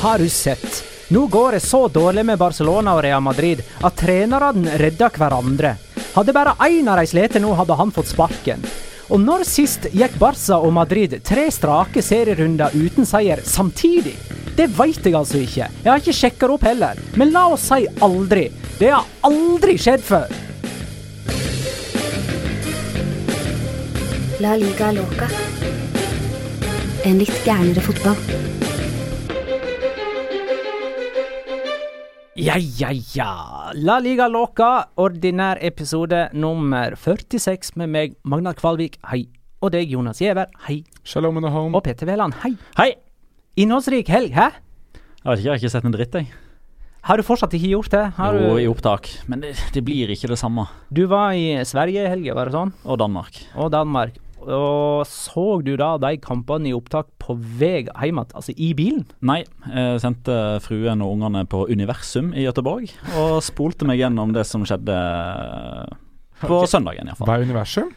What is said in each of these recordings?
Har du sett? Nå går det så dårlig med Barcelona og Real Madrid at trenerne redder hverandre. Hadde bare én av de slitt nå, hadde han fått sparken. Og når sist gikk Barca og Madrid tre strake serierunder uten seier samtidig? Det veit jeg altså ikke. Jeg har ikke sjekka opp heller. Men la oss si aldri. Det har aldri skjedd før. La liga loca. En litt gærnere fotball. Ja, ja, ja. La liga loca, ordinær episode nummer 46 med meg, Magnar Kvalvik, hei. Og deg, Jonas Giæver, hei. Shalom in the home. Og Peter Wæland, hei. Hei! Innholdsrik helg, hæ? Jeg vet ikke, jeg har ikke sett en dritt, jeg. Har du fortsatt ikke gjort det? Har Jo, du, i opptak. Men det, det blir ikke det samme. du var i Sverige i helga, var det sånn? Og Danmark. Og Danmark. Og så du da de kampene i opptak på vei hjem igjen, altså i bilen? Nei, jeg sendte fruen og ungene på Universum i Gøteborg og spolte meg gjennom det som skjedde på søndagen, iallfall. Hva er universum?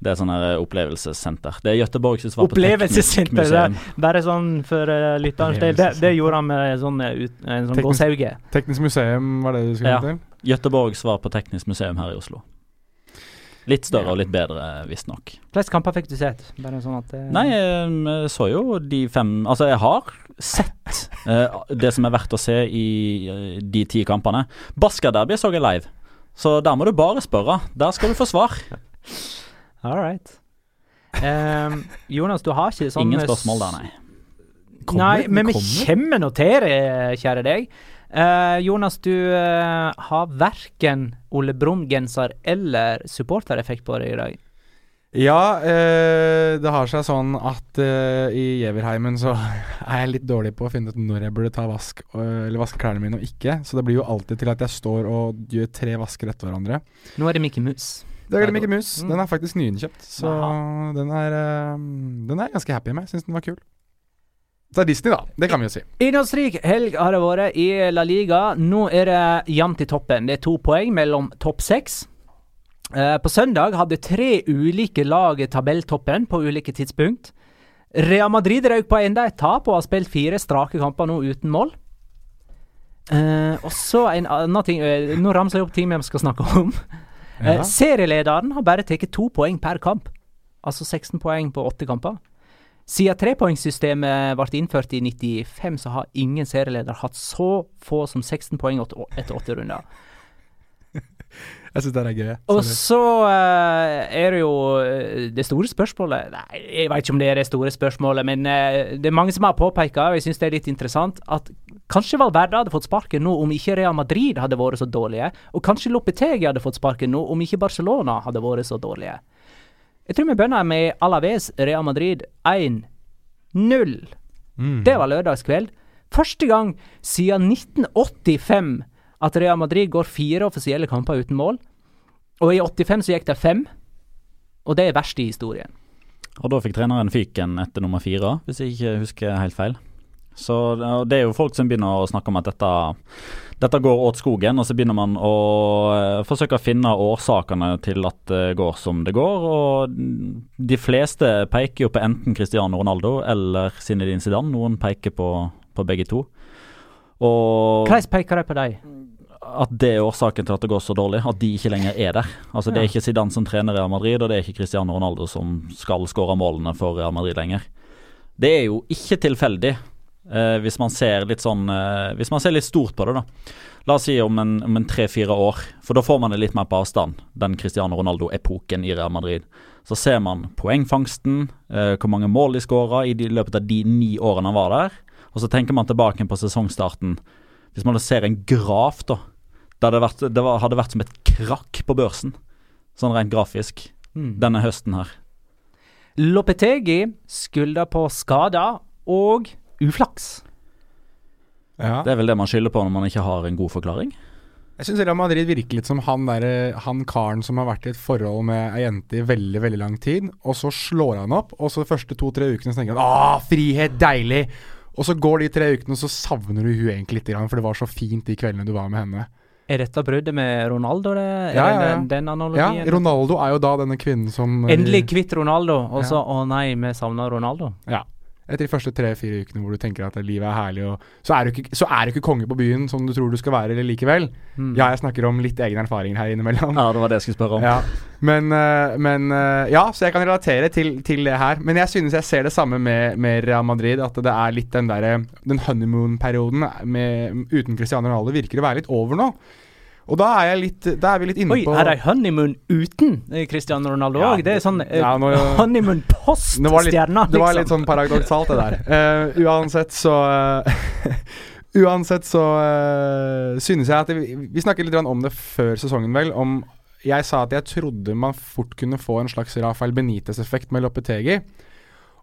Det er sånn her opplevelsessenter. Det er Gøteborgs som svar på teknisk Opplevelsessenter. det- Bare sånn for uh, lytterens del. Det, det gjorde han med sånn, eh, ut, en sånn Teknisk- gåsehauge. Teknisk museum var det du skulle Ja. til? Gøteborgs svar på teknisk museum her i Oslo. Litt større og litt bedre, visstnok. Hvilke kamper fikk du sett? Bare sånn at Nei, jeg så jo de fem Altså, jeg har sett uh, det som er verdt å se i uh, de ti kampene. Basker-derby så jeg live, så der må du bare spørre. Der skal du få svar. All right. Um, Jonas, du har ikke sånn Ingen spørsmål der, nei. Kommer, Nei, men vi kommer nå til det, kjære deg. Eh, Jonas, du uh, har verken Ole Brumm-genser eller supportereffekt på deg i dag. Ja, eh, det har seg sånn at eh, i Jeverheimen så er jeg litt dårlig på å finne ut når jeg burde ta vask, eller vaske klærne mine og ikke. Så det blir jo alltid til at jeg står og gjør tre vasker etter hverandre. Nå er det Mickey Mus. Det er Mikke Mus. Mm. Den er faktisk nyinnkjøpt, så den er, eh, den er ganske happy med. Syns den var kul. Så Disney, da. Det kan vi jo si. Innholdsrik helg har det vært i La Liga. Nå er det jevnt i toppen. Det er to poeng mellom topp seks. Eh, på søndag hadde tre ulike lag tabelltoppen på ulike tidspunkt. Real Madrid røk på enda et tap og har spilt fire strake kamper nå uten mål. Eh, og så en annen ting eh, Nå ramser jeg opp ting vi skal snakke om. Eh, serielederen har bare tatt to poeng per kamp. Altså 16 poeng på åtte kamper. Siden trepoengssystemet ble innført i 95, så har ingen serieleder hatt så få som 16 poeng etter åtte runder. Jeg syns det er gøy. Og så uh, er det jo eh, det store spørsmålet Nei, jeg vet ikke om det er det store spørsmålet, men uh, det er mange som har påpeka, og jeg syns det er litt interessant, at kanskje Valverde hadde fått sparken nå om ikke Real Madrid hadde vært så dårlige, og kanskje Lopetegi hadde fått sparken nå om ikke Barcelona hadde vært så dårlige. Jeg tror vi begynner med Alaves Real Madrid 1-0. Mm. Det var lørdagskveld. Første gang siden 1985 at Real Madrid går fire offisielle kamper uten mål. Og i 85 så gikk det fem. Og det er verst i historien. Og da fikk treneren fyken etter nummer fire, hvis jeg ikke husker helt feil. Så det er jo folk som begynner å snakke om at dette, dette går åt skogen, og så begynner man å eh, forsøke å finne årsakene til at det går som det går. Og de fleste peker jo på enten Cristiano Ronaldo eller Zinedine Zidane. Noen peker på, på begge to. Og Hvordan peker de på deg? at det er årsaken til at det går så dårlig. At de ikke lenger er der. Altså Det er ikke Zidane som trener Real Madrid, og det er ikke Cristiano Ronaldo som skal skåre målene for Real Madrid lenger. Det er jo ikke tilfeldig, eh, hvis man ser litt sånn eh, Hvis man ser litt stort på det, da. La oss si om en, om en tre-fire år, for da får man det litt mer på avstand, den Cristiano Ronaldo-epoken i Real Madrid. Så ser man poengfangsten, eh, hvor mange mål de skåra i de, løpet av de ni årene han var der. Og så tenker man tilbake på sesongstarten. Hvis man da ser en graf, da. Det det, vært, det var, hadde vært som et krakk på børsen, sånn rent grafisk, denne høsten her. Lopetegi skylder på skader og uflaks. Ja. Det er vel det man skylder på når man ikke har en god forklaring. Jeg syns Real Madrid virker litt som han, der, han karen som har vært i et forhold med ei jente i veldig veldig lang tid, og så slår han opp, og så de første to-tre ukene så tenker han 'Å, frihet, deilig'. Og så går de tre ukene, og så savner du hun egentlig litt, for det var så fint de kveldene du var med henne. Er dette bruddet med Ronaldo, det? Er Ja, ja, ja. Den, den Ja. Ronaldo er jo da denne kvinnen som eh, Endelig kvitt Ronaldo, og så Ja. 'Å nei, vi savner Ronaldo'. Ja. Etter de første tre-fire ukene hvor du tenker at livet er herlig, og så er, du ikke, så er du ikke konge på byen som du tror du skal være eller likevel. Mm. Ja, jeg snakker om litt egne erfaringer her innimellom. Ja, det var det jeg skulle spørre om. Ja. Men, eh, men eh, Ja, så jeg kan relatere til, til det her. Men jeg synes jeg ser det samme med, med Real Madrid. At det er litt den derre Den honeymoon-perioden uten Cristiano Ronaldo virker å være litt over nå. Og da er, litt, da er vi litt inne Oi, på er det honeymoon uten eh, Cristiano Ronaldo Ja, òg? det er sånn eh, ja, nå- honeymoon post stjerna, liksom. det var liksom. litt sånn paradoksalt, det der. Uh, uansett så uh, Uansett så uh, synes jeg at det, Vi snakket litt om det før sesongen, vel. Om Jeg sa at jeg trodde man fort kunne få en slags Rafael Benitez-effekt med Loppetegi.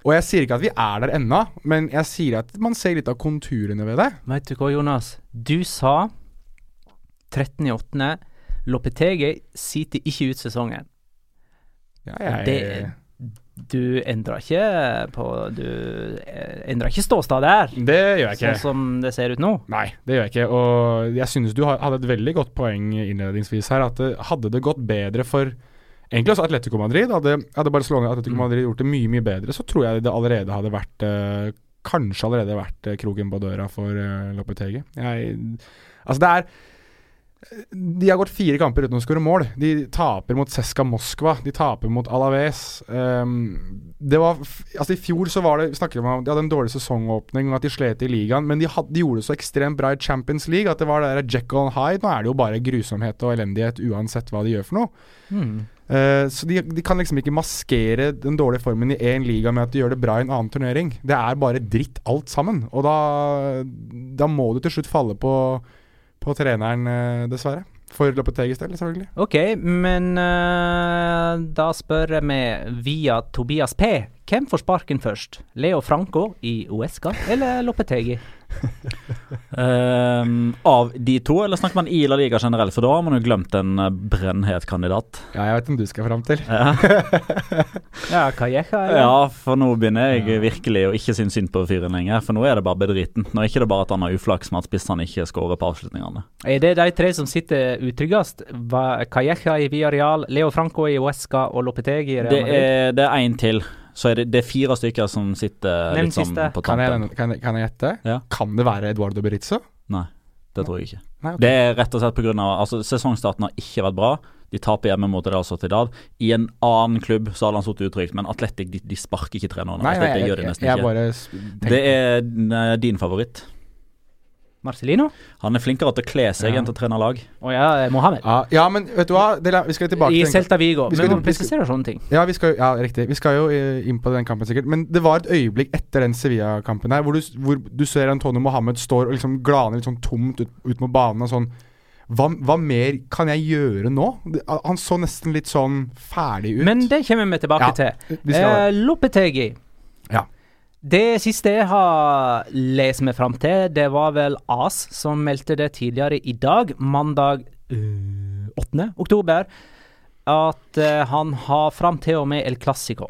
Og jeg sier ikke at vi er der ennå, men jeg sier at man ser litt av konturene ved det. Vet du hva, Jonas? Du sa 13.8. Lopetegi sitter ikke ut sesongen. Ja, jeg... det Du endrer ikke på Du eh, endrer ikke ståstad der, det gjør jeg ikke. sånn som det ser ut nå. Nei, det gjør jeg ikke. Og jeg synes du hadde et veldig godt poeng innledningsvis her. At det, hadde det gått bedre for egentlig også Atletico Madrid, hadde, hadde Barcelona og Atletico Mm. Madrid gjort det mye mye bedre, så tror jeg det allerede hadde vært eh, Kanskje allerede vært eh, kroken på døra for Lopetegi. Jeg Altså, det er de har gått fire kamper uten å skåre mål. De taper mot Seska Moskva. De taper mot Alaves. Um, det var Altså I fjor så var det Vi snakker om de hadde en dårlig sesongåpning, og at de slet i ligaen, men de, had, de gjorde det så ekstremt bra i Champions League at det var der Jekyll and Hyde. Nå er det jo bare grusomhet og elendighet uansett hva de gjør for noe. Mm. Uh, så de, de kan liksom ikke maskere den dårlige formen i én liga med at de gjør det bra i en annen turnering. Det er bare dritt alt sammen. Og da, da må du til slutt falle på, på treneren, eh, dessverre. For Lopetegis del, selvfølgelig. OK, men uh, da spør meg via Tobias P. Hvem får sparken først? Leo Franco i Uesca eller Lopetegi? Ehm, av de to, eller snakker man i La Liga generelt? For da har man jo glemt en eh, brennhet kandidat. Ja, jeg vet hvem du skal fram til. Ja. Ja, Calleja eller? ja, for nå begynner jeg virkelig å ikke synes synd på fyren lenger. For nå er det bare bedriten. Nå er ikke det bare at han har uflaks med at spissene ikke skårer på avslutningene. Er det de tre som sitter utryggest? Calleja i Villarreal, Leo Franco i Uesca og Lopetegi i Real Madrid? det er én til. Så er det, det er fire stykker som sitter Nevnt litt sånn siste. på Kan tampen. jeg, kan, jeg, kan jeg gjette? Ja. Kan det være Eduardo Berizzo? Nei, det tror jeg ikke. Nei, ok. Det er rett og slett pga. Altså, sesongstarten har ikke vært bra. De taper hjemme mot Real Sociedad. I en annen klubb så hadde han sittet utrygt, men Atletic de, de sparker ikke trenerne. Nei, nei, det jeg, gjør de jeg, nesten jeg ikke. bare s- tenkte Det er eh, din favoritt. Marcelino? Han er flinkere til å kle seg Ja. enn til å trene lag. Å ja, Mohammed. ja, ja, men vet du hva? La- vi skal tilbake I til Celta Vigo. vi må vi skal- sånne ting. Ja, vi skal, ja, riktig. Vi skal jo eh, inn på den kampen sikkert. Men det var et øyeblikk etter den Sevilla-kampen her hvor du, hvor du ser Antonio Mohammed står og liksom glaner litt sånn tomt ut, ut mot banen og sånn hva, hva mer kan jeg gjøre nå? Han så nesten litt sånn ferdig ut. Men det kommer vi tilbake Ja, til. vi Eh, Lopetegi. Ja. Det siste jeg har lest meg fram til, det var vel AS som meldte det tidligere i dag, mandag øh, 8. oktober, at eh, han har fram til og med El Clásico.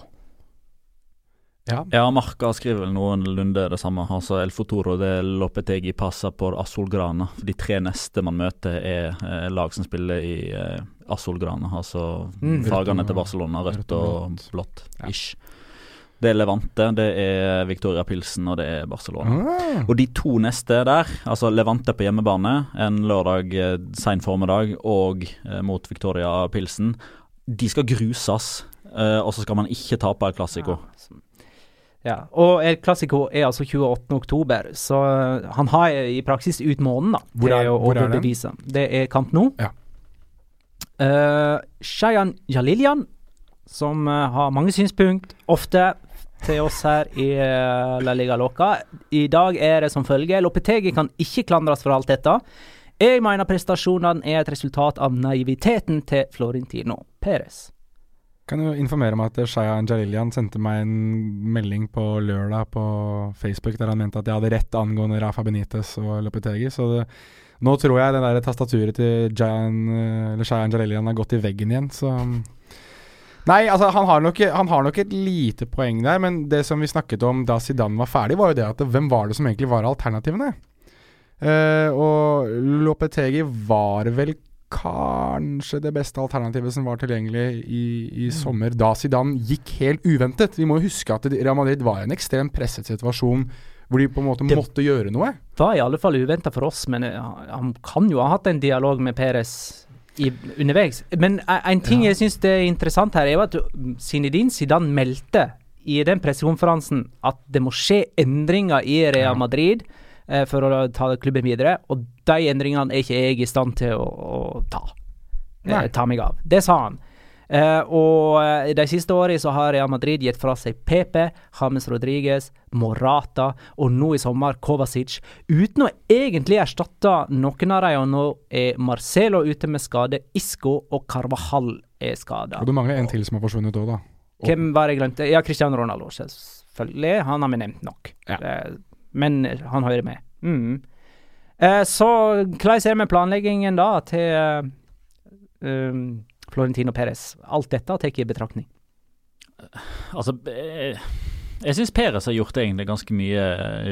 ja. Ja, Marka skriver vel noenlunde det samme. Altså El Futuro det Lopetegi passa på Asolgrana. De tre neste man møter, er eh, lag som spiller i eh, Azulgrana. Altså Mm. fargene til Barcelona, rødt og blått. Ja. Det er Levante, det er Victoria Pilsen og det er Barcelona. Ah. Og de to neste der, altså Levante på hjemmebane en lørdag eh, sein formiddag og eh, mot Victoria Pilsen, de skal gruses. Eh, og så skal man ikke tape El Clásico. Ja, og El Clásico er altså 28. oktober, så eh, han har i praksis ut måneden da, Hvor til er- å hvor er den? overbevise. Det er kamp nå. Ja. Uh, Shayan Jalilyan, som uh, har mange synspunkt, ofte til oss her i eh, La Liga Loca. I dag er det som følger. Lopetegi kan ikke klandres for alt dette. Jeg mener prestasjonene er et resultat av naiviteten til Florentino Perez. Kan jo informere om at Shaya Angelilian sendte meg en melding på lørdag på Facebook der han mente at jeg hadde rett angående Rafa Benitez og Lopetegi. Så det, nå tror jeg det der tastaturet til Jan, eh, Shaya Angelilian har gått i veggen igjen, så Nei, altså han har, nok, han har nok et lite poeng der, men det som vi snakket om da Zidane var ferdig, var jo det at hvem var det som egentlig var alternativene? Uh, og Lopetegi var vel kanskje det beste alternativet som var tilgjengelig i, i sommer, da Zidane gikk helt uventet. Vi må jo huske at Real Madrid var i en ekstremt presset situasjon hvor de på en måte Det- måtte gjøre noe. Det Var i alle fall uventa for oss, men eh, han kan jo ha hatt en dialog med Perez i, underveis. Men eh, en ting Ja. jeg syns er interessant her, er jo at Zinedine Zidane meldte i den pressekonferansen at det må skje endringer i Real Madrid eh, for å ta klubben videre, og de endringene er ikke jeg i stand til å, å ta. Eh, ta meg av. Det sa han. Eh, og eh, de siste årene så har Real Madrid gitt fra seg Pepe, James Rodriguez, Morata og nå i sommer Kovacic, uten å egentlig erstatte noen av dem. Og nå er Marcelo ute med skade, Isco og Carvajal er skada. Og du mangler en til som har forsvunnet òg, da. Og- Hvem var jeg glemte? Ja, Cristiano Ronaldo, selvfølgelig. Han har vi nevnt nok. Ja. Eh, men han hører med. Mm. Eh, så hvordan er det med planleggingen da til eh, um, Florentino Perez? Alt dette tatt i betraktning. Altså, eh, jeg syns Peres har gjort egentlig ganske mye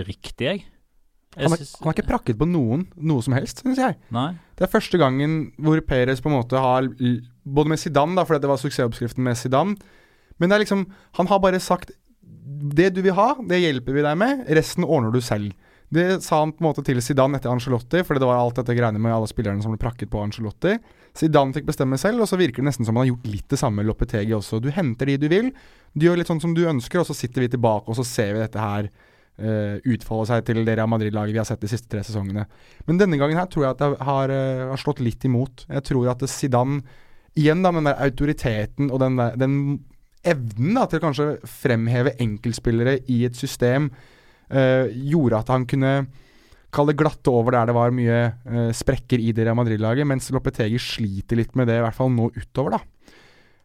riktig, jeg. jeg Han har, synes- han har ikke prakket på noen noe som helst, syns jeg. Nei. Det er første gangen hvor Perez på en måte har Både med Zidane, da, fordi det var suksessoppskriften med Zidane. Men det er liksom Han har bare sagt Det du vil ha, det hjelper vi deg med. Resten ordner du selv. Det sa han på en måte til Zidane etter Angelotti, fordi det var alt dette greiene med alle spillerne som ble prakket på Angelotti. Zidane fikk bestemme selv, og så virker det nesten som han har gjort litt det samme med Lopetegi også. Du henter de du vil, du gjør litt sånn som du ønsker, og så sitter vi tilbake og så ser vi dette her uh, utfolde seg til det Real Madrid-laget vi har sett de siste tre sesongene. Men denne gangen her tror jeg at det har, uh, har slått litt imot. Jeg tror at Zidane, igjen da med den der autoriteten og den, der, den evnen da, til kanskje fremheve enkeltspillere i et system, eh, gjorde at han kunne kalle det glatte over der det var mye eh, sprekker i det Real Madrid-laget, mens Lopetegi sliter litt med det, i hvert fall nå utover, da.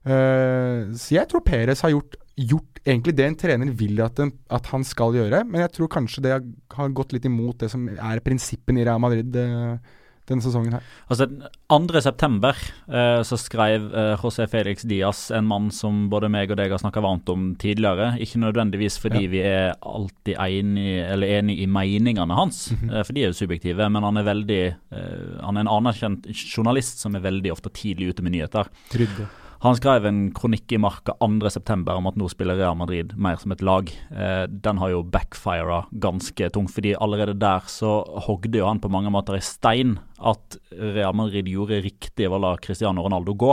Eh, så jeg tror Perez har gjort, gjort egentlig det en trener vil at, den, at han skal gjøre, men jeg tror kanskje det har, gått litt imot det som er prinsippen i Real Madrid eh, denne sesongen her. Altså, 2. september eh, så skrev eh, José Felix Diaz, en mann som både meg og deg har snakka varmt om tidligere, ikke nødvendigvis fordi Ja. vi er alltid enige, eller enige i meningene hans, eh, for de er jo subjektive, men han er veldig eh, Han er en anerkjent journalist som er veldig ofte tidlig ute med nyheter. Trydde. Han skrev en kronikk i Marka 2.9 om at nå spiller Real Madrid mer som et lag. Eh, den har jo backfira ganske tungt, fordi allerede der så hogde jo han på mange måter i stein at Real Madrid gjorde riktig ved å la Cristiano Ronaldo gå.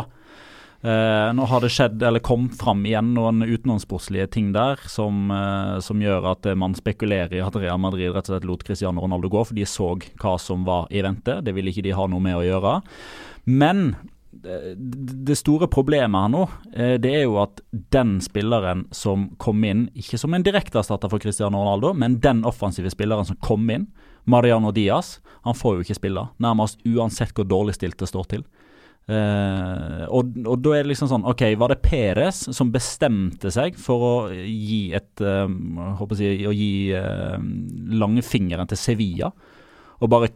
Eh, nå har det skjedd, eller kom fram igjen noen utenomsportslige ting der som, eh, som gjør at man spekulerer i at Real Madrid rett og slett lot Cristiano Ronaldo gå, for de så hva som var i vente. Det ville ikke de ha noe med å gjøre. Men det, store problemet her nå, eh, det er jo at den spilleren som kom inn, ikke som en direkteerstatter for Cristiano Ronaldo, men den offensive spilleren som kom inn, Mariano Diaz, han får jo ikke spille. Nærmest uansett hvor dårlig stilt det står til. Uh, og, og da er det liksom sånn OK, var det Perez som bestemte seg for å gi et uh, håper jeg, å gi uh, langfingeren til Sevilla, og bare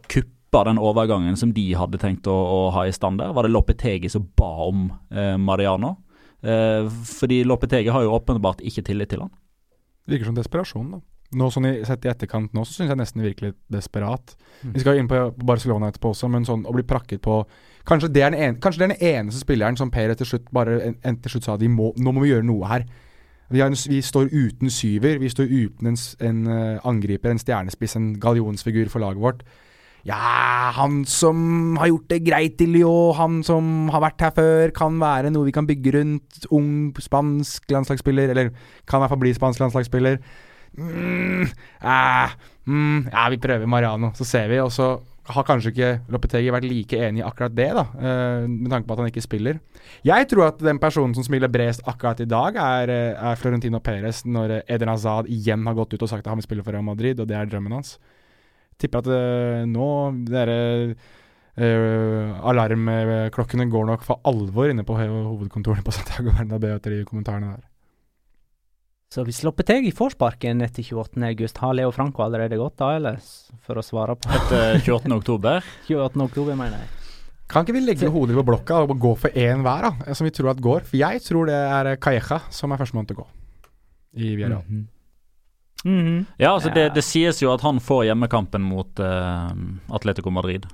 kuppa den overgangen som de hadde tenkt å, å ha i stand der? Var det Lopetegi som ba om eh, Mariano? Eh, fordi Lopetegi har jo åpenbart ikke tillit til han. Det Virker som desperasjon, da. Nå sånn i, Sett i etterkant nå, så syns jeg nesten virkelig desperat. Mm. Vi skal inn på Barcelona etterpå også, men sånn å bli prakket på Kanskje det er den, en, kanskje det er den eneste spilleren som Per etter slutt bare en, en, til slutt sa at må, nå må vi gjøre noe her. Vi, en, vi står uten syver, vi står uten en, en eh, angriper, en stjernespiss, en gallionsfigur for laget vårt. Ja, han som har gjort det greit i Lyon, han som har vært her før, kan være noe vi kan bygge rundt. Ung spansk landslagsspiller, eller kan i hvert fall bli spansk landslagsspiller. Mm, eh, mm, ja, vi prøver Mariano, så ser vi. Og så har kanskje ikke Lopetegi vært like enig i akkurat det, da, eh, med tanke på at han ikke spiller. Jeg tror at den personen som smiler bredest akkurat i dag, er, eh, er Florentino Perez, når Eden Hazard igjen har gått ut og sagt at han vil spille for Real Madrid, og det er drømmen hans. Tipper at uh, nå dere uh, alarmklokkene går nok for alvor inne på ho- hovedkontorene på Santiago Bernabeu etter de kommentarene der. Så hvis Loppetegi får sparken etter 28. august, har Leo Franco allerede gått da, eller? For å svare på Etter 28. oktober. 28. oktober, mener jeg. Kan ikke vi legge hodet på blokka og gå for én hver, da? eh, Som vi tror at går? For jeg tror det er eh, Calleja som er førstemann til å gå i Villarreal. Mhm. -hmm. Ja, altså det, Ja. det sies jo at han får hjemmekampen mot uh, Atletico Madrid.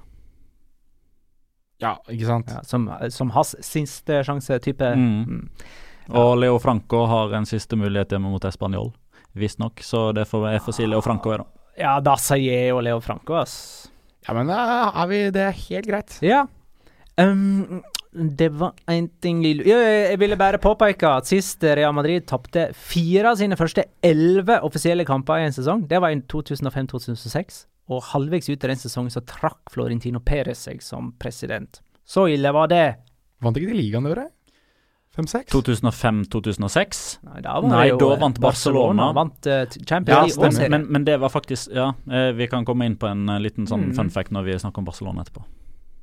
Ja, ikke sant. Ja, som, som hans siste sjanse-type. Mm. Mm. Og Leo Franco har en siste mulighet hjemme mot Español, visstnok. Så det får jeg får si Leo Franco er, da. Ja, da sier jeg jo Leo Franco, ass. Ja, men da er vi, det er helt greit. Ja. Um, det var en ting ja, Jeg ville bare påpeke at sist Real Madrid tapte fire av sine første elleve offisielle kamper i en sesong, det var i 2005-2006. Og halvveis ut i den sesongen så trakk Florentino Perez seg som president. Så ille var det. Vant ikke de ligaen det året? 5-6? 2005-2006. Nei, da, var Nei, jo, da vant Barcelona. Vant eh, Ja. Men, men det var faktisk Ja, eh, vi kan komme inn på en eh, liten sånn Mm. fun fact når vi snakker om Barcelona etterpå.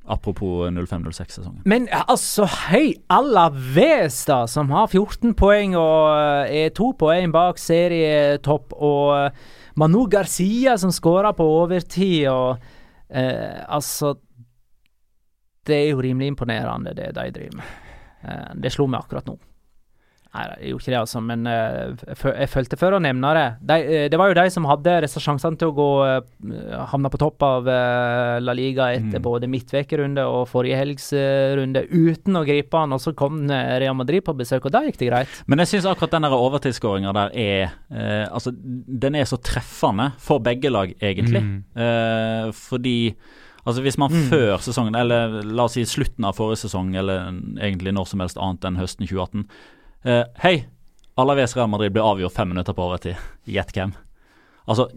Apropos 05-06-sesongen. Men altså, hei, Alaves, da, som har 14 poeng og eh, er to poeng bak serietopp, og eh, Manu Garcia som skåra på overtid, og eh, altså Det er jo rimelig imponerende, det de driver med. Eh, det slo meg akkurat nå. Nei, jeg gjorde ikke det, altså, men eh, jeg følte for å nevne det. De, eh, det var jo de som hadde disse sjansene til å gå eh, havna på topp av La Liga etter Mm. både midtvekerunde og forrige helgs eh, runde uten å gripe han, og så kom Real Madrid på besøk, og da gikk det greit. Men jeg syns akkurat den overtidsskåringa der er eh, Altså, den er så treffende for begge lag, egentlig. Mm. Eh, fordi Altså Hvis man Mm. før sesongen, eller la oss si slutten av forrige sesong, eller egentlig når som helst annet enn høsten 2018 eh, Hei, Alaves Real Madrid ble avgjort fem minutter på overtid. Gjett hvem? Altså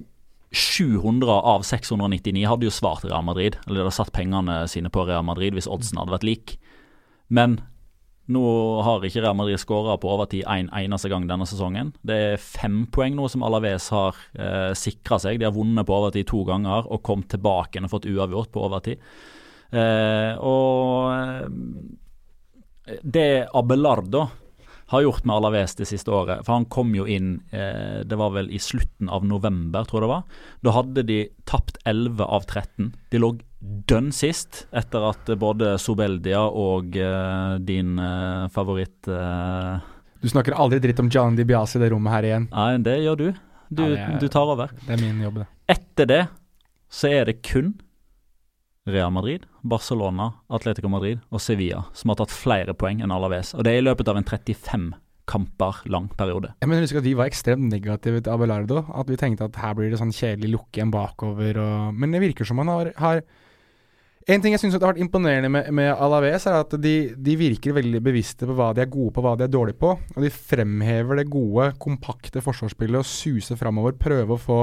700 av 699 hadde jo svart Real Madrid, eller de hadde satt pengene sine på Real Madrid hvis oddsen hadde vært lik. Men nå har ikke Real Madrid skåra på overtid én en eneste gang denne sesongen. Det er fem poeng nå som Alaves har eh, sikra seg. De har vunnet på overtid to ganger og kommet tilbake og fått uavgjort på overtid. Eh, og eh, det Abelardo har gjort med Alaves det siste året. For han kom jo inn eh, Det var vel i slutten av november, tror jeg det var. Da hadde de tapt 11 av 13. De lå dønn sist etter at både Sobeldia og eh, din eh, favoritt eh, Du snakker aldri dritt om John DiBiase i det rommet her igjen. Nei, det gjør du. Du, Nei, er- du tar over. Det er min jobb, det. Etter det så er det kun Real Madrid, Barcelona, Atletico Madrid og Sevilla som har tatt flere poeng enn Alaves. Og det er i løpet av en 35 kamper lang periode. Jeg mener, husker at Vi var ekstremt negative til Abelardo. At vi tenkte at her blir det sånn kjedelig lukke igjen bakover. Og, men det virker som han har, har En ting jeg syns har vært imponerende med, med Alaves, er at de, de virker veldig bevisste på hva de er gode på, hva de er dårlige på. Og de fremhever det gode, kompakte forsvarsspillet og suser framover. Prøve å få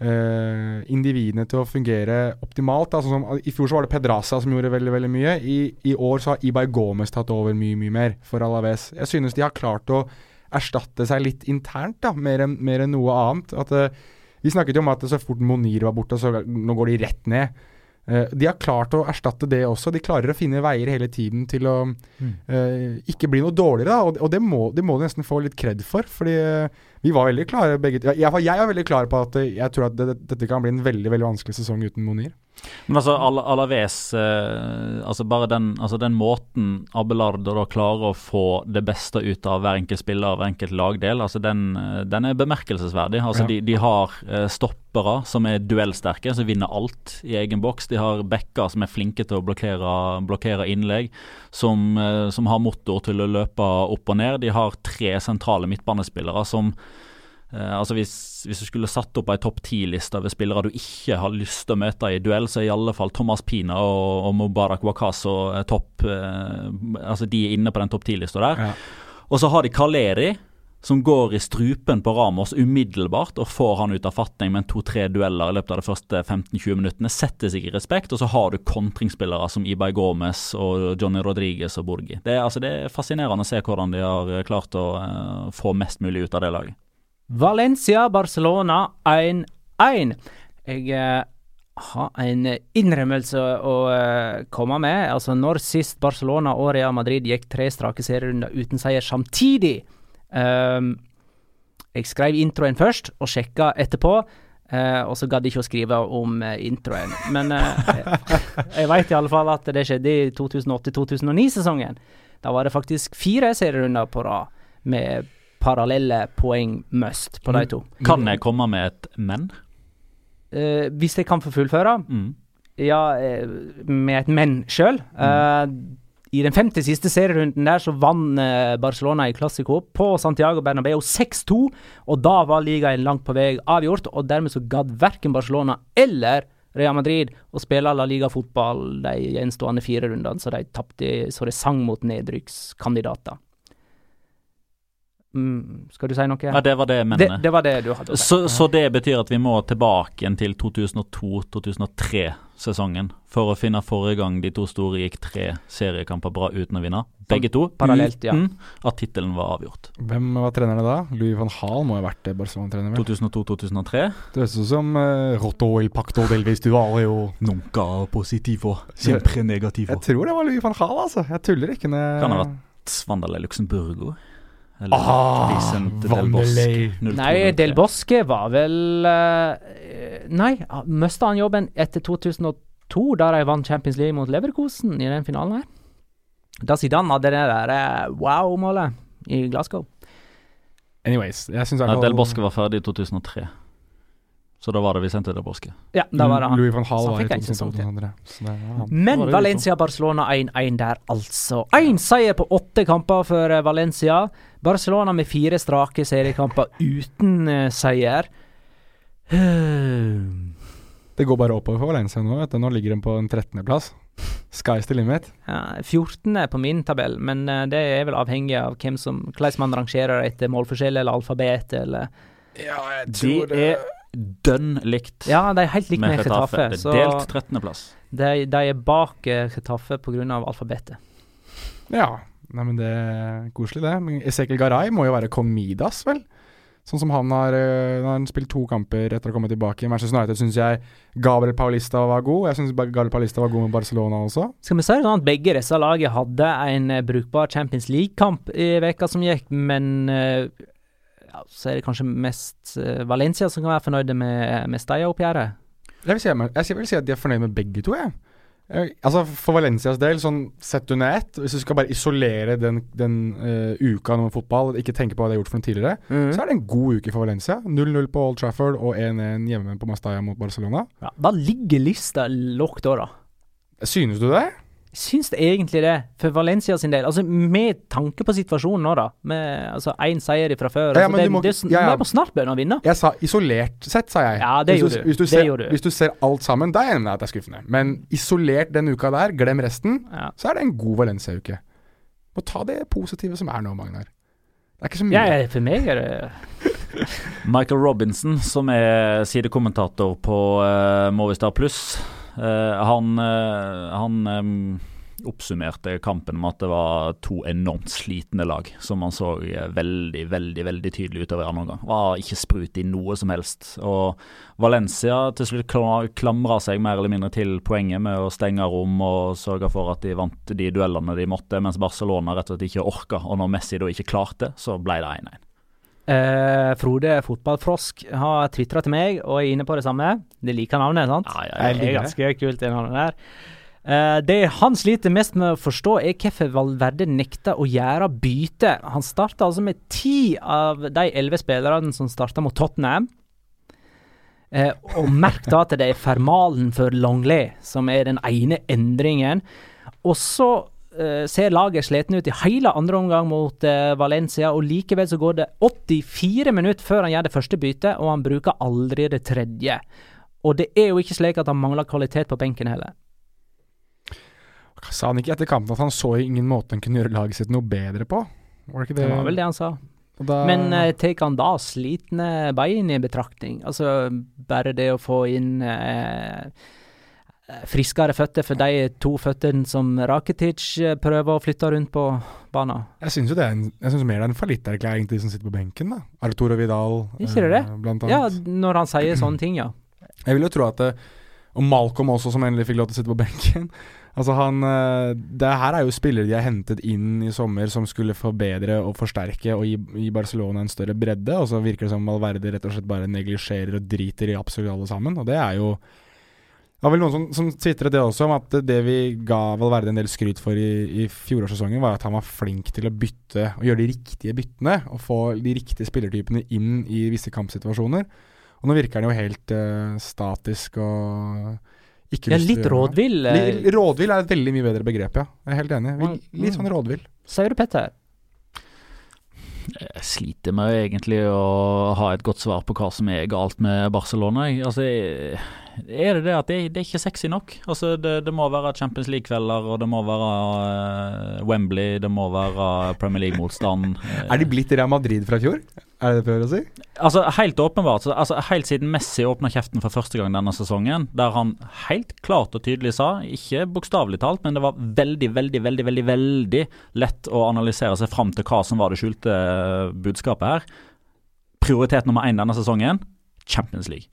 eh, individene til å fungere optimalt. Altså, som, I fjor så var det Pedraza som gjorde veldig veldig mye. I, I år så har Ibai Gomez tatt over mye mye mer for Alaves. Jeg synes de har klart å erstatte seg litt internt, da, mer enn mer enn noe annet. At, eh, vi snakket jo om at så fort Monir var borte, så nå går de rett ned. Eh, de har klart å erstatte det også. De klarer å finne veier hele tiden til å eh, ikke bli noe dårligere. Da. Og, og det, må, det må de nesten få litt kred for. Fordi eh, vi var veldig klare begge fall Jeg var veldig klar på at eh, jeg tror at det, dette kan bli en veldig veldig vanskelig sesong uten Monir. Men altså, Al Alaves eh, altså bare den, altså den måten Abelardo da klarer å få det beste ut av hver enkelt spiller hver enkelt lagdel, altså den, eh, den er bemerkelsesverdig. Altså Ja. de, de har eh, stoppere som er duellsterke, som vinner alt i egen boks. De har backer som er flinke til å blokkere, blokkere innlegg, som, eh, som har motor til å løpe opp og ned. De har tre sentrale midtbanespillere som altså hvis, hvis du skulle satt opp ei topp ti-liste over spillere du ikke har lyst til å møte i duell, så er i alle fall Thomas Pina og, og Mubarak Wakaso eh, topp eh, Altså de er inne på den topp ti-lista der. Ja. Og så har de Kaleri, som går i strupen på Ramos umiddelbart og får han ut av fatning med to-tre dueller i løpet av de første 15-20 minuttene. Setter seg i respekt, og så har du kontringsspillere som Ibay Gomez og Johnny Rodriguez og Borgi. Det altså, det er fascinerende å se hvordan de har eh, klart å uh, få mest mulig ut av det laget. Valencia, Barcelona 1-1. Jeg eh, har en innrømmelse å eh, komme med. Altså, når sist Barcelona og Real Madrid gikk tre strake serierunder uten seier samtidig um, Jeg skrev introen først, og sjekka etterpå. eh, og så gadd jeg ikke å skrive om eh, introen. Men eh, jeg veit i alle fall at det skjedde i 2008-2009-sesongen. Da var det faktisk fire serierunder på rad med parallelle poeng must på de to. Kan jeg komme med et men? Uh, hvis jeg kan få fullføre Mm. Ja, eh, med et men sjøl. I den femte siste serierunden der så vant eh, Barcelona i Clásico på Santiago Bernabeu 6-2, og da var ligaen langt på vei avgjort, og dermed så gadd verken Barcelona eller Real Madrid å spille La Liga-fotball de gjenstående fire rundene, så de tapte så det sang mot nedrykkskandidater. Mm, skal du si noe? Ja, det var det jeg det, mener. det var det du hadde å si. Så, så det betyr at vi må tilbake igjen til 2002-2003-sesongen for å finne forrige gang de to store gikk tre seriekamper bra uten å vinne. Begge to parallelt, ja. uten at tittelen var avgjort. Hvem var trenerne da? Louis van Hall må ha vært Barcelona-trener. 2002-2003. Det høres ut som uh, Rotto il Pacto del Vestuario. Nunca positivo, sempre Jeg tror det var Louis van Hall, altså. Jeg tuller ikke. Når Kan ha vært Svandale Luxemburgo. Eller Ah, Vicente Del Bosque. 02-03. Nei, Del Bosque var vel eh, Nei, mista han jobben etter 2002, da de vant Champions League mot Leverkosen i den finalen her? Da Zidane hadde det der eh, wow-målet i Glasgow. Anyways, jeg syns Del Bosque var ferdig i 2003. Så da var det Vicente Del Bosque. Ja, da var det han. Louis van Hall var i fikk jeg ikke sånt, 2002. Så det var han. Men Valencia-Barcelona 1-1 der, altså. Én seier på åtte kamper for eh, Valencia. Barcelona med fire strake seriekamper uten uh, seier. Det går bare oppover for Valencia nå. Vet du. Nå ligger de på en 13.-plass. Sky's the limit. Ja, 14. på min tabell, men eh, det er vel avhengig av hvem som, hvordan man rangerer etter målforskjell eller alfabet eller Ja, jeg De er dønn likt Ja, de er helt likt med med Getafe. Chetaffe. Det er delt 13.-plass. de, de er bak Retafe Chetaffe pga. alfabetet. Ja. Nei, men det er koselig, det. Men Ezekiel Garay må jo være kong Midas, vel? Sånn som han har han har spilt to kamper etter å ha kommet tilbake. I Manchester United syns jeg Gabriel Paulista var god. Jeg syns Gabriel Paulista var god med Barcelona også. Skal vi si det sånn at begge disse lagene hadde en eh, brukbar Champions League-kamp i veka som gikk, men eh, ja, så er det kanskje mest eh, Valencia som kan være fornøyde med, med Steia-oppgjøret. Jeg vil, si, jeg vil si at de er fornøyd med begge to, jeg. Altså For Valencias del, sånn sett under ett, hvis du skal bare isolere den, den uh, uka med fotball, ikke tenke på hva de har gjort for den tidligere, så er det en god uke for Valencia. 0-0 på Old Trafford og 1-1 hjemme på Mastaya mot Barcelona. Ja, da ligger lista lågt òg, da. Synes du det? Syns det egentlig det, for Valencia sin del. Altså Med tanke på situasjonen nå, da. Med altså én seier fra før. Ja, ja, altså, det, må- det, det, ja, ja. de må snart begynne å vinne. Jeg sa isolert sett, sa jeg. Ja, det hvis gjorde du. Hvis du, Det ser, gjorde du. hvis du ser alt sammen, da er jeg enig i at det er skuffende. Men isolert den uka der, glem resten, Ja. så er det en god Valencia-uke. Må ta det positive som er nå, Magnar. Det er ikke så mye. Ja, ja, for meg er det Michael Robinson, som er sidekommentator på uh, Movistar Pluss, han, eh, han oppsummerte kampen med at det var to enormt slitne lag, som man så eh, veldig, veldig veldig tydelig utover andre omgang. Var ikke sprut i noe som helst. Og Valencia til slutt kla- klamra seg mer eller mindre til poenget med å stenge rom og sørge for at de vant de duellene de måtte, mens Barcelona rett og slett ikke orka. Og når Messi da ikke klarte, så ble det 1-1. Eh, Frode Fotballfrosk har tvitra til meg og er inne på det samme. Det liker navnet, sant? Ja, ja, Det ja. er ganske kult, det navnet der. Eh, det han sliter mest med å forstå, er hvorfor Valverde nekter å gjøre bytte. Han starta altså med ti av de elleve spillerne som starta mot Tottenham. Eh, og merk da at det er Fermalen for Longley som er den ene endringen. Og så ser laget sliten ut i hele andre omgang mot eh, Valencia, og likevel så går det 84 minutter før han gjør det første byttet, og han bruker aldri det tredje. Og det er jo ikke slik at han mangler kvalitet på benken heller. Sa han ikke etter kampen at han så ingen måte han kunne gjøre laget sitt noe bedre på? Var det det? Var vel det han sa. Da, Men uh, tar han da slitne bein i betraktning? Altså bare det å få inn eh, friskere føtter for de to føttene som Rakitic eh, prøver å flytte rundt på banen? Jeg syns jo det er en, jeg synes mer det er en fallitterklæring til de som sitter på benken. da Arturo Vidal, Ikke det det? eh, blant Ja, når han sier sånne ting, ja. Jeg vil jo tro at det, Og Malcolm også, som endelig fikk lov til å sitte på benken. Altså han eh, Det her er jo spillere de har hentet inn i sommer som skulle forbedre og forsterke og gi, gi Barcelona en større bredde, og så virker det som Valverde rett og slett bare neglisjerer og driter i absolutt alle sammen. Og det er jo det var vel noen som, som tvitret det også, om at det vi ga Valverde en del skryt for i, i fjorårssesongen, var at han var flink til å bytte og gjøre de riktige byttene. Og få de riktige spillertypene inn i visse kampsituasjoner. Og nå virker han jo helt uh, statisk og Ikke Ja, lyst litt rådvill, Litt, Rådvill er et veldig mye bedre begrep, ja. Jeg er helt enig. Vi- Mm. Litt sånn rådvill. sier du, Petter? Jeg sliter med egentlig å ha et godt svar på hva som er galt med Barcelona. Altså, jeg- er det det at det, det er ikke sexy nok? Altså, det, det må være Champions League-kvelder, og det må være uh, Wembley, det må være Premier League-motstand. eh. Er de blitt Real Madrid fra fjor? Er det det du prøver å si? Altså, helt åpenbart. Så, altså, helt siden Messi åpna kjeften for første gang denne sesongen, der han helt klart og tydelig sa, ikke bokstavelig talt, men det var veldig, veldig, veldig veldig, veldig lett å analysere seg fram til hva som var det skjulte eh, budskapet her. Prioritet nummer én denne sesongen Champions League.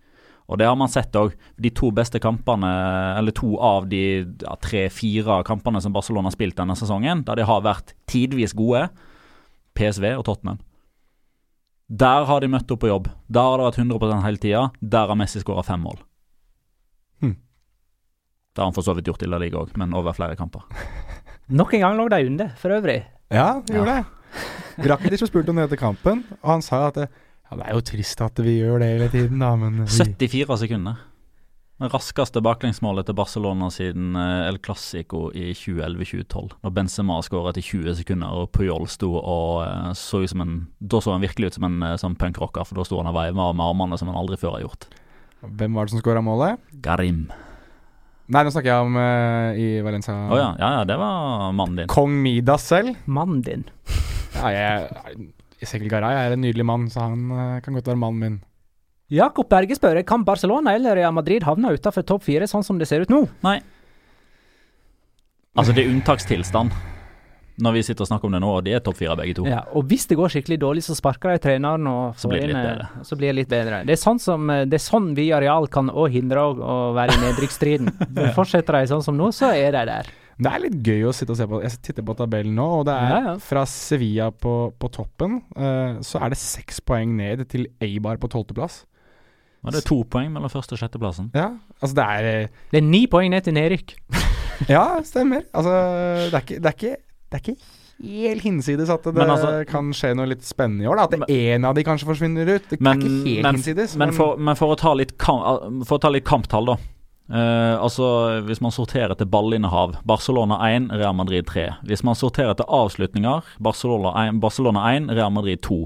Og det har man sett òg. De to beste kampene, eller to av de ja, tre-fire kampene som Barcelona har spilt denne sesongen, der de har vært tidvis gode, PSV og Tottenham. Der har de møtt opp på jobb. Der har det vært 100% hele tida. Der har Messi skåra fem mål. Hmm. Det har han for så vidt gjort i La Liga òg, men over flere kamper. Nok en gang lå de under, for øvrig. Ja, vi gjorde det. Rakitic ble spurt om det etter kampen, og han sa at det, ja, det er jo trist at vi gjør det hele tiden, da, men vi, 74 sekunder. Det raskeste baklengsmålet til Barcelona siden eh, El Clásico i 2011-2012. Når Benzema skåra etter 20 sekunder og Puyol sto og eh, så ut som en Da så han virkelig ut som en eh, sånn punkrocker, for da sto han og veiva med armene som han aldri før har gjort. Hvem var det som skåra målet? Garim. Nei, nå snakker jeg om uh, i Valencia. Å ja, ja, ja, det var mannen din. Kong Midas selv. Mannen din. Ja, jeg, Sekkel Garay er en nydelig mann, så han eh, kan godt være mannen min. Jakob Berge spør kan Barcelona eller Real Madrid havne utenfor topp fire, sånn som det ser ut nå. Nei. Altså, det er unntakstilstand når vi sitter og snakker om det nå, og de er topp fire begge to. Ja, og hvis det går skikkelig dårlig, så sparker de treneren og Så blir det litt eh, bedre. Så blir det litt bedre. Det er sånn som eh, Det er sånn Via areal kan òg hindre å, være i nedrykksstriden. Men Fortsetter de sånn som nå, så er de der. Det er litt gøy å sitte og se på. Jeg titter på tabellen nå, og det er Ja, ja. fra Sevilla på, på toppen, uh, så er det seks poeng ned til Eibar på tolvteplass. Og det er to poeng mellom første og sjetteplassen. Ja, altså det er uh, Det er ni poeng ned til nedrykk. Ja, stemmer. Altså, det er ikke, det er ikke, det er ikke helt hinsides at det altså- kan skje noe litt spennende i år. Da. At én av de kanskje forsvinner ut. Det Men, er ikke helt men, hinsides. men, for, men for, å ta litt for å ta litt kamptall, da. Eh, altså Hvis man sorterer etter ballinnehav, Barcelona 1, Real Madrid 3. Hvis man sorterer etter avslutninger, Barcelona 1, Barcelona 1 Real Madrid 2.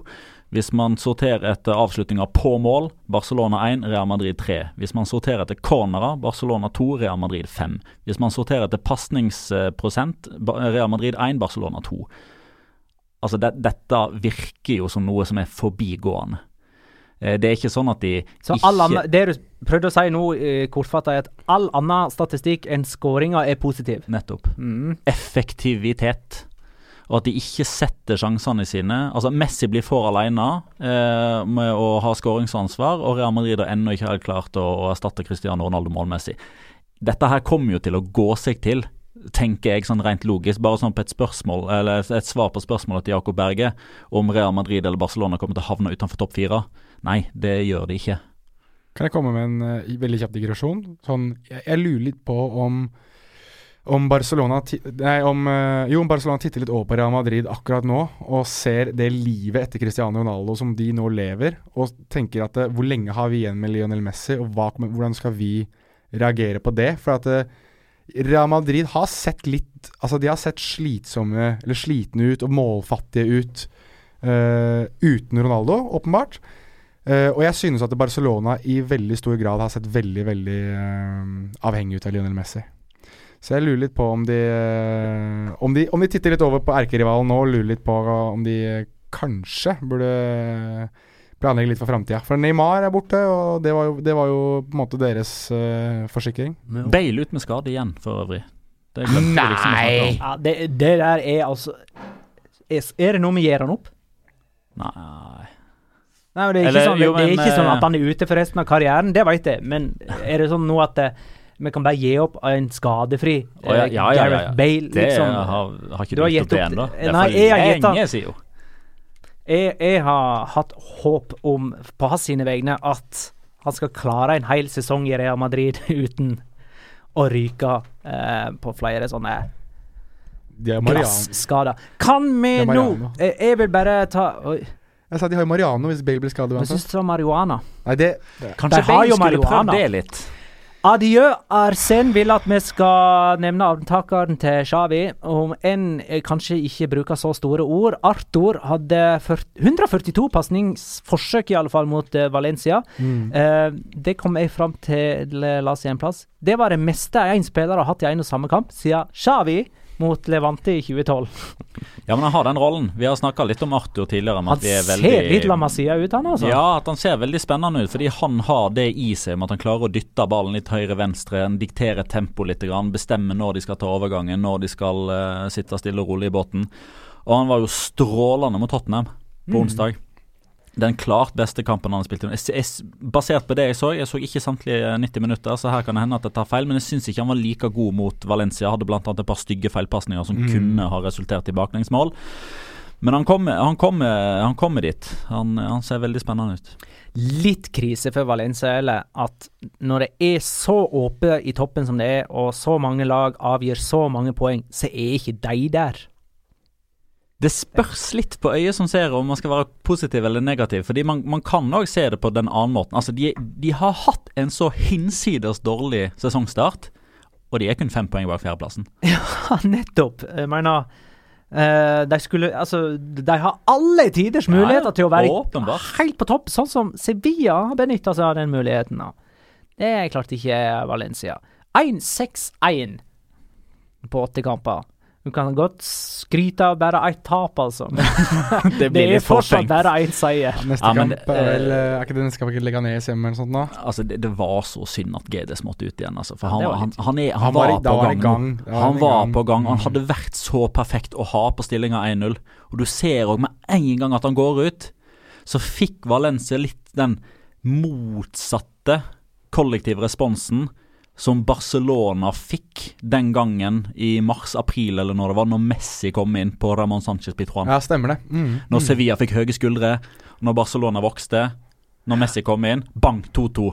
Hvis man sorterer etter avslutninger på mål, Barcelona 1, Real Madrid 3. Hvis man sorterer etter cornerer, Barcelona 2, Real Madrid 5. Hvis man sorterer etter pasningsprosent, Real Madrid 1, Barcelona 2. Altså, det, dette virker jo som noe som er forbigående. Eh, Det er ikke sånn at de Så ikke annen, det du prøvde å si nå, kortfatta, er at all annen statistikk enn skåringa er positiv. Nettopp. Mm. Effektivitet. Og at de ikke setter sjansene sine. Altså Messi blir for alene eh, med å ha skåringsansvar, og Real Madrid har ennå ikke helt klart å, å erstatte Cristiano Ronaldo målmessig. Dette her kommer jo til å gå seg til, tenker jeg sånn rent logisk. Bare sånn på et spørsmål, eller et svar på spørsmålet til Jakob Berge om Real Madrid eller Barcelona kommer til å havne utenfor topp fire. Nei, det gjør de ikke. Kan jeg komme med en uh, veldig kjapp digresjon? Sånn, jeg, jeg lurer litt på om om Barcelona Nei, om eh, Jo, om Barcelona titter litt over på Real Madrid akkurat nå, og ser det livet etter Cristiano Ronaldo som de nå lever, og tenker at eh, hvor lenge har vi igjen med Lionel Messi, og hva, hvordan skal vi reagere på det? For at Real Madrid har sett litt Altså, de har sett slitsomme, eller slitne ut, og målfattige ut uten Ronaldo, åpenbart. Eh, og jeg synes at Barcelona i veldig stor grad har sett veldig, veldig uh, avhengig ut av Lionel Messi. Så jeg lurer litt på om de uh, Om de, om de titter litt over på erkerivalen nå, og lurer litt på om de kanskje burde planlegge litt for framtida. For Neymar er borte, og det var jo, det var jo på en måte deres forsikring. Bale ut med skade igjen, for øvrig. Det Nei! vi liksom å snakke om. Ja, det, det der er altså Er, er det noe vi gir han opp? Nei Nei, men Det er ikke, Eller, sånn, jo, det er men, ikke sånn eh, at han er ute for resten av karrieren, det vet jeg. Men er det sånn nå at eh, vi kan bare gi opp en skadefri oh, ja, eh, ja, ja, ja, Gareth. Bale? Det liksom. har, har ikke Du du har gitt opp det ennå. det- er Nei, jeg har gitt opp lenge siden. jeg, jeg har hatt håp om, på hans sine vegne, at han skal klare en hel sesong i Real Madrid uten å ryke eh, på flere sånne De glasskader. Kan vi nå jeg vil bare ta Oi, Jeg sa de har jo Mariano hvis Bale blir skadet uansett. syns det var marihuana. Nei, det Kanskje De har Bale jo skulle marihuana. prøvd det litt. Adjø. Arsen vil at vi skal nevne avtakeren til Xavi, om enn kanskje ikke bruker så store ord. Arthur hadde 142 pasningsforsøk, i alle fall, mot Valencia. Valencia. Eh, det kom jeg fram til, eh, la oss si en plass. Det var det meste én spiller har hatt i en og samme kamp siden Xavi mot Levante i 2012. Ja, men han har den rollen. Vi har snakka litt om Arthur tidligere. Han er ser veldig... litt La Masia ut, han altså. Ja, at han ser veldig spennende ut, fordi han har det i seg med at han klarer å dytte ballen litt høyre-venstre, diktere tempo litt, bestemme når de skal ta overgangen, når de skal uh, sitte stille og rolig i båten. Og han var jo strålende mot Tottenham på onsdag. Den klart beste kampen han har spilt. i. Jeg, jeg, basert på det jeg så, jeg så ikke samtlige 90 minutter, så her kan det hende at jeg tar feil, men jeg syns ikke han var like god mot Valencia. Hadde bl.a. et par stygge feilpasninger som kunne ha resultert i baklengsmål. Men han kommer, han kommer, han kommer dit. Han, han ser veldig spennende ut. litt krise for Valencia eller at når det er så åpent i toppen som det er, og så mange lag avgir så mange poeng, så er ikke de der. Det spørs litt på øyet som ser om man skal være positiv eller negativ. Fordi man, man kan òg se det på den annen måten. Altså, de, de har hatt en så hinsides dårlig sesongstart, og de er kun fem poeng bak fjerdeplassen. Ja, nettopp. Jeg mener eh, De skulle Altså, de har alle tiders ja. muligheter til å være Åpenbart. helt på topp, sånn som Sevilla har benytta seg av den muligheten. da. Det er klart ikke Valencia. 1-6-1 på åtte kamper. Du kan godt skryte av bare ett tap, altså. Det det er fortsatt bare én seier. Neste Ja, men, kamp er vel eh, Er ikke det neste kamp ikke ned hjemme eller noe sånt nå? Altså, det, det var så synd at GDS måtte ut igjen, altså. For han, ja, var han, litt- han, er, han, Han var var, da på gang. gang. han var gang. på gang. Han Mm. hadde vært så perfekt å ha på stillinga 1-0. Og du ser òg med en gang at han går ut, så fikk Valencia litt den motsatte kollektive responsen som Barcelona fikk den gangen i mars-april, eller når det var, når Messi kom inn på Ramón Sánchez Pitruan. Ja, stemmer det. Mm. Når Sevilla fikk høye skuldre, når Barcelona vokste, når Messi kom inn, bang, 2-2.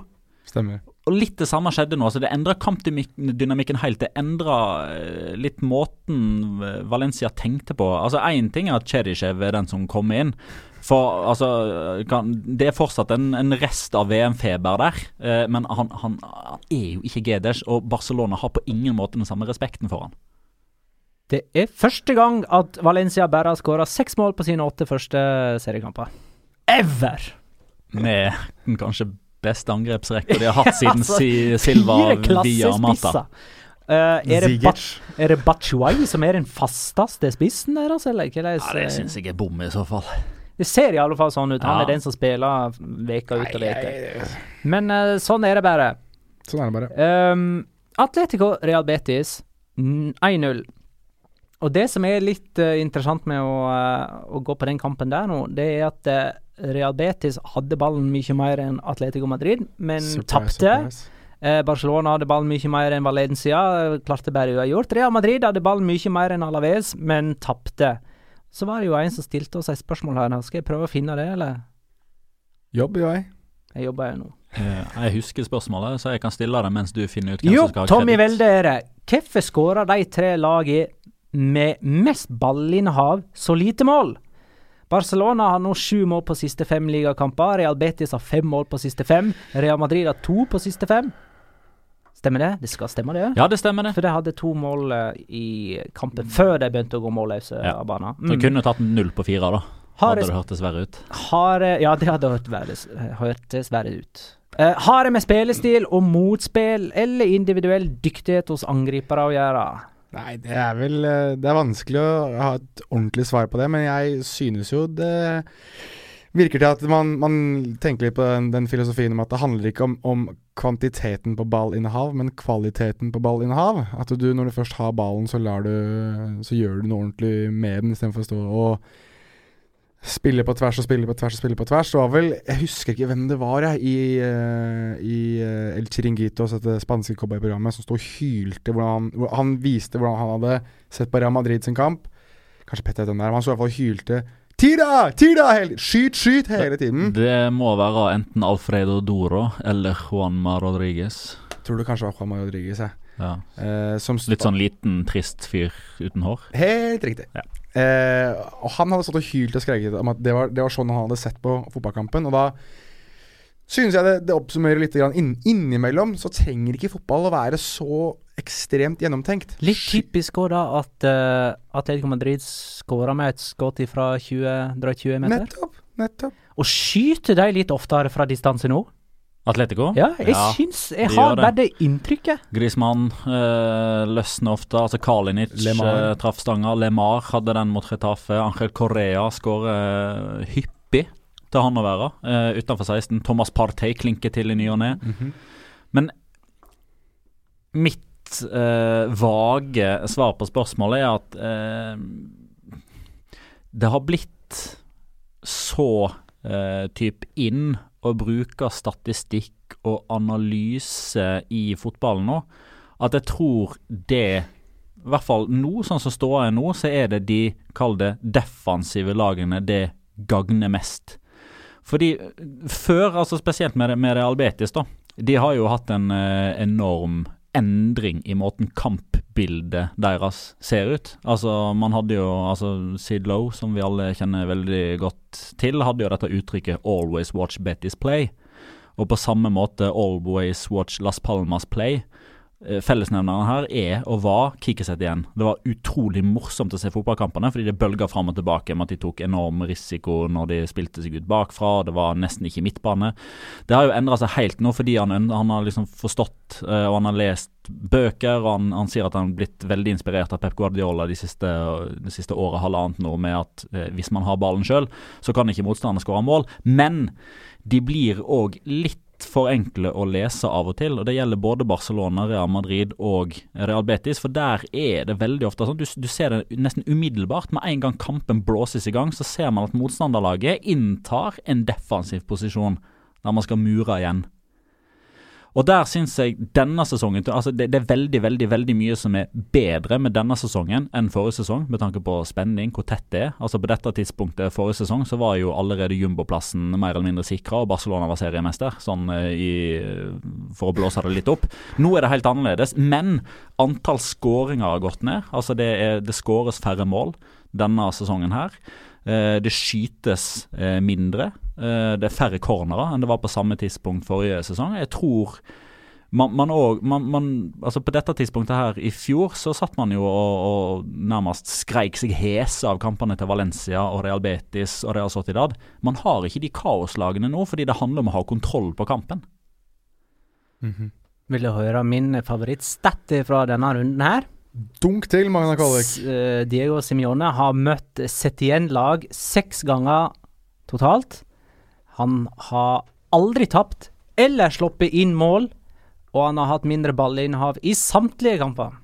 Stemmer. Og litt det samme skjedde nå. altså Det endra kampdynamikken helt. Det endra eh, litt måten eh, Valencia tenkte på. Altså Én ting er at Cherichev er den som kommer inn. For altså kan, Det er fortsatt en, en rest av VM-feber der. Eh, men han, han, han er jo ikke Gedes, og Barcelona har på ingen måte den samme respekten for han. Det er første gang at Valencia bare har skåra seks mål på sine åtte første seriekamper. Ever! Med den kanskje beste angrepsrekka de har hatt siden Altså, si, Silva via Mata. Eh, er, det ba er det Bachuay som er den fasteste spissen deres, eller? Hva Ja, det syns jeg er bom i så fall. Det ser i alle fall sånn ut. Han er den som spiller veka ut og veka. Men uh, sånn er det bare. Sånn er det bare. Um, Atletico Real Betis mm, 1-0. Og det som er litt uh, interessant med å, uh, å gå på den kampen der nå, det er at Real Betis hadde ballen mye mer enn Atletico Madrid, men tapte. Eh, Barcelona hadde ballen mye mer enn Valencia, klarte bare uavgjort. Real Madrid hadde ballen mye mer enn Alaves, men tapte. Så var det jo en som stilte oss et spørsmål her. Skal jeg prøve å finne det, eller? Jobber jo, jeg. Jeg jobber jo nå. Eh, Jeg husker spørsmålet, så jeg kan stille det mens du finner ut hvem Jo, som skal ha Tommy kreditt. Velde er det. Hvorfor skårer de tre lagene med mest ballinnehav så lite mål? Barcelona har nå sju mål på siste fem ligakamper. Real Betis har fem mål på siste fem. Real Madrid har to på siste fem. Stemmer det? Det skal stemme, det? Ja, det stemmer det. For de hadde to mål eh, i kampen før de begynte å gå målløse Ja. av banen. Så jeg kunne tatt null på fire, da. Har Hadde det hørtes verre ut. Har Ja, det hadde hørt verre- hørtes verre ut. Uh, har det med spillestil og motspill eller individuell dyktighet hos angripere å gjøre? Nei, det er vel eh, Det er vanskelig å ha et ordentlig svar på det, men jeg synes jo det virker til at man, man tenker litt på den, den filosofien om at det handler ikke om, om kvantiteten på ballinnehav, men kvaliteten på ballinnehav. At du når du først har ballen, så, lar du, så gjør du noe ordentlig med den, istedenfor å stå og spille på tvers og spille på tvers og spille på tvers. Det var vel Jeg husker ikke hvem det var, jeg, i, uh, i uh, El Chiringuito, altså dette spanske cowboyprogrammet, som sto og hylte hvordan han, han viste hvordan han hadde sett på Real Madrid sin kamp. Kanskje Petter vet den det er, men han sto i hvert fall og hylte Tida! Tida! Hele, skyt, skyt! hele tiden. Det må være enten Alfredo Doro eller Juanma Rodriguez. Tror du kanskje det var Juanma Rodriguez, jeg. Ja. Eh, som Litt sånn liten, trist fyr uten hår. Helt riktig. Ja. Eh, og han hadde stått og hylt og skreket om at det var, det var sånn han hadde sett på fotballkampen. Og da synes jeg det, det oppsummerer litt grann inn, innimellom. Så trenger ikke fotball å være så ekstremt gjennomtenkt. Litt typisk òg da at uh, Atletico Madrid skåra med et skudd fra 20, drøyt 20 meter. Nettopp. Nettopp. Og skyter de litt oftere fra distanse nå? Atletico? Ja, jeg Ja, syns Jeg de har det. bare det inntrykket. Griezmann eh, løsner ofte. Altså Kalinic eh, traff stanga. Lemar hadde den mot Retafe. Angel Correa skårer eh, hyppig til han å være uh, utenfor 16. Thomas Partey klinker til i ny og ne. Men mitt uh, vage svar på spørsmålet er at uh, det har blitt så uh, typ inn å bruke statistikk og analyse i fotballen nå, at jeg tror det I hvert fall nå, sånn som ståa er nå, så er det de, kall det, defensive lagene det gagner mest. Fordi før, altså spesielt med med Real Albetis, da, de har jo hatt en eh, enorm endring i måten kampbildet deres ser ut. Altså, man hadde jo altså Sid Lowe, som vi alle kjenner veldig godt til, hadde jo dette uttrykket 'always watch Betis play'. Og på samme måte 'always watch Las Palmas play'. Eh, Fellesnevneren her er og var Kikiset igjen. Det var utrolig morsomt å se fotballkampene, fordi det bølga fram og tilbake med at de tok enorm risiko når de spilte seg ut bakfra. Det var nesten ikke midtbane. Det har jo endra seg helt nå, fordi han, han har liksom forstått eh, og han har lest bøker. og han, han sier at han har blitt veldig inspirert av Pep Guardiola de siste, de siste året, halvannet nå, med at eh, hvis man har ballen sjøl, så kan ikke motstanderen skåre mål. Men de blir òg litt for enkle å lese av og til. og Det gjelder både Barcelona, Real Madrid og Real Betis. For der er det veldig ofte sånn. Du, du ser det nesten umiddelbart. Med en gang kampen blåses i gang, så ser man at motstanderlaget inntar en defensiv posisjon der man skal mure igjen. Og der syns jeg denne sesongen altså det, det er veldig veldig, veldig mye som er bedre med denne sesongen enn forrige sesong, med tanke på spenning, hvor tett det er. Altså På dette tidspunktet forrige sesong så var jo allerede jumboplassen mer eller mindre sikra, og Barcelona var seriemester, sånn eh, i, for å blåse det litt opp. Nå er det helt annerledes, men antall skåringer har gått ned. Altså Det, er, det skåres færre mål denne sesongen her. Eh, det skytes eh, mindre. Eh, det er færre cornerer enn det var på samme tidspunkt forrige sesong. Jeg tror man, man, også, man, man altså På dette tidspunktet her i fjor så satt man jo og, og nærmest skreik seg hese av kampene til Valencia og Real Betis og Real Sociedad. Man har ikke de kaoslagene nå fordi det handler om å ha kontroll på kampen. Vil du høre min favorittstat fra denne runden her? Dunk til, Magna Kvalvik. Eh, Diego Simione har møtt Setien-lag seks ganger totalt. Han har aldri tapt eller sluppet inn mål, og han har hatt mindre ballinnehav i samtlige kamper.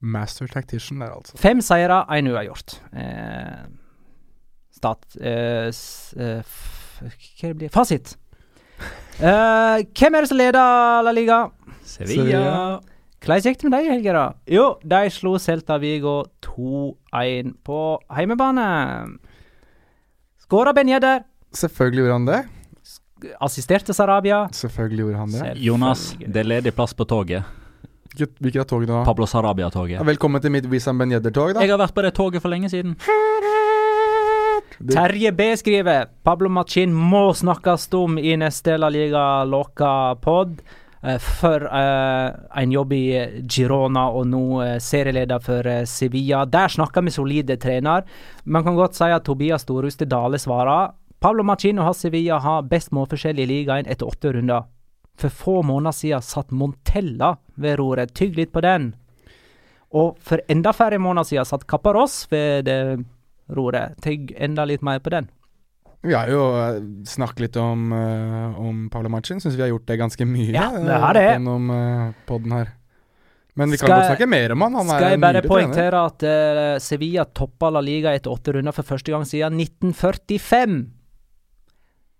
Master tactician der, altså. Fem seire, én uavgjort. Eh, stat eh, s, eh, f, Hva det blir Fasit. Eh, hvem er det som leder La Liga? Sevilla. Hvordan gikk det med deg i helga, da? Jo, de slo Celta Vigo 2-1 på heimebane. Skåra Ben Yedder. Selvfølgelig gjorde han det. Assisterte Sarabia. Selvfølgelig gjorde han det. Jonas, det er ledig plass på toget. Hvilket, tog da? Pablo Sarabia-toget. Ja, Velkommen til mitt Wissam Ben Yedder-tog, da. Jeg har vært på det toget for lenge siden. Det- Terje B skriver Pablo Machin må snakkes om i neste La Liga Loca-pod. Eh, for eh, en jobb i Girona og nå eh, serieleder for eh, Sevilla. Der snakker vi solide trener. Man kan godt si at Tobias Storhuste Dale svarer. Pablo Machino og Sevilla har best målforskjell i ligaen etter åtte runder. For få måneder siden satt Montella ved roret. Tygg litt på den. Og for enda færre måneder siden satt Kapparos ved roret. Tygg enda litt mer på den. Vi har jo eh, snakket litt om, uh, om Pablo Machin. Syns vi har gjort det ganske mye Ja, eh, det er det. gjennom uh, poden her. Men vi kan godt snakke mer om han. Han Skal jeg bare poengtere at uh, Sevilla toppa La Liga etter åtte runder for første gang siden 1945.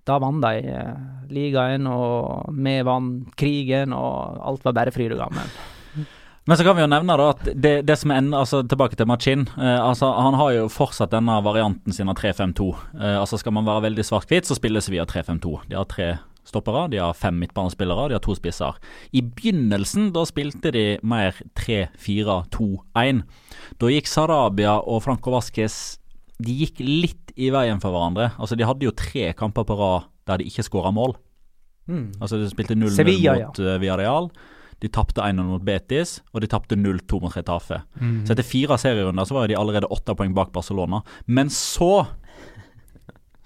Da vant de uh, ligaen, og vi vant krigen, og alt var bare fryd og gammen. Men så kan vi jo nevne da at det, det som er en, altså Tilbake til Machin. Eh, altså Han har jo fortsatt denne varianten sin av 3-5-2. Eh, altså Skal man være veldig svart-hvit, så spilles vi av 3-5-2. De har tre stoppere, de har fem midtbanespillere, de har to spisser. I begynnelsen da spilte de mer 3-4-2-1. Da gikk Sarabia og Franco Vasques De gikk litt i veien for hverandre. Altså De hadde jo tre kamper på rad der de ikke skåra mål. Mm. Altså De spilte 0-0 mot ja. Villarreal. De tapte 1-0 mot Betis, og de tapte 0-2 mot Retafe. Mm. Så etter fire serierunder så var de allerede åtte poeng bak Barcelona. Men så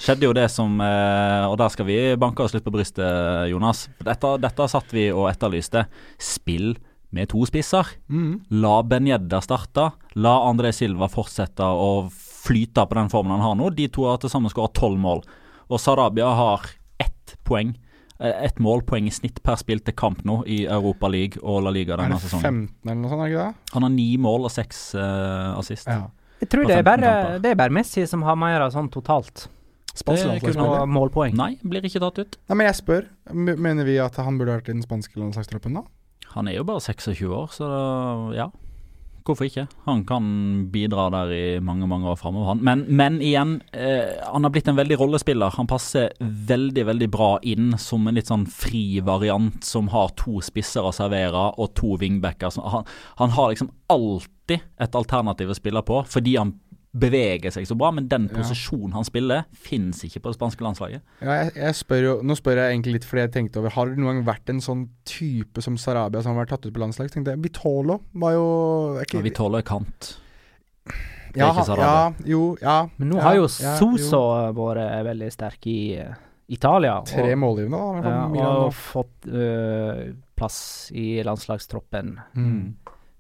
skjedde jo det som eh, Og der skal vi banke oss litt på brystet, Jonas. Dette, dette satt vi og etterlyste. Spill med to spisser. Mm. La Benjedda starte. La André Silva fortsette å flyte på den formen han har nå. De to har til sammen skåret tolv mål. Og Sarabia har ett poeng. Eh, Ett målpoeng i snitt per spilte kamp nå i Europa League og La Liga Er denne det sesongen. 15 eller noe sånt, er det ikke det? Han har ni mål og seks uh, assist. Ja. Jeg tror det er, bare, det er bare Messi som har mer av sånn totalt. Det ikke noe målpoeng. Nei, blir ikke tatt ut. Nei, men jeg spør. Mener vi at han burde vært i den spanske landslagstroppen da? Han er jo bare 26 år, så da, ja. Hvorfor ikke? Han kan bidra der i mange mange år framover. Men, men igjen, eh, han har blitt en veldig rollespiller. Han passer veldig veldig bra inn som en litt sånn fri variant som har to spisser å servere og to wingbacker. Han, han har liksom alltid et alternativ å spille på, fordi han beveger seg så bra. Men den Ja. posisjonen han spiller, fins ikke på det spanske landslaget. Ja, jeg, jeg spør jo, nå spør jeg egentlig litt fordi jeg tenkte over Har det noen gang vært en sånn type som Sarabia som har vært tatt ut på landslag? Tenkte jeg, Vitolo var jo er ikke, ja, Vitolo er kant. det er ja, ikke Sarabia. Ja, jo, ja. Men nå ja, har jo ja, Soso vært veldig sterk i eh, Italia. og- Tre målgivende, da. i hvert fall Ja, Milan og nå. fått øh, plass i landslagstroppen. Mm.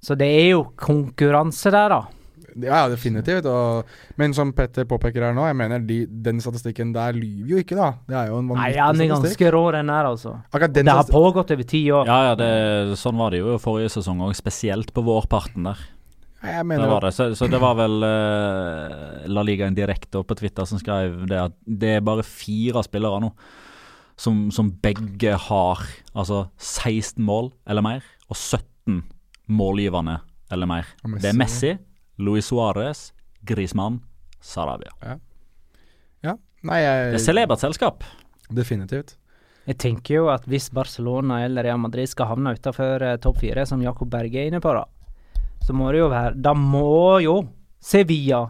Så det er jo konkurranse der, da. Ja, ja, definitivt. Og, men som Petter påpeker her nå, jeg mener de, den statistikken der lyver jo ikke, da. Det er jo en Nei, den han er statistikk. ganske rå, den der, altså. Akkurat den Det har pågått over ti år. Ja, ja, det, sånn var det jo forrige sesong òg, spesielt på vårparten der. Jeg Det var det. Så, så det var vel uh, La Liga Indirekte på Twitter som skrev det at det er bare fire spillere nå som, som begge har altså 16 mål eller mer, og 17 målgivende eller mer. Det er Messi, Luis Suárez, Griezmann, Sarabia. Nei, Det er celebert selskap. definitivt. Jeg tenker jo at hvis Barcelona eller Real Madrid skal havne utafor topp fire, som Jakob Berge er inne på, da, så må det jo være Da må jo Sevilla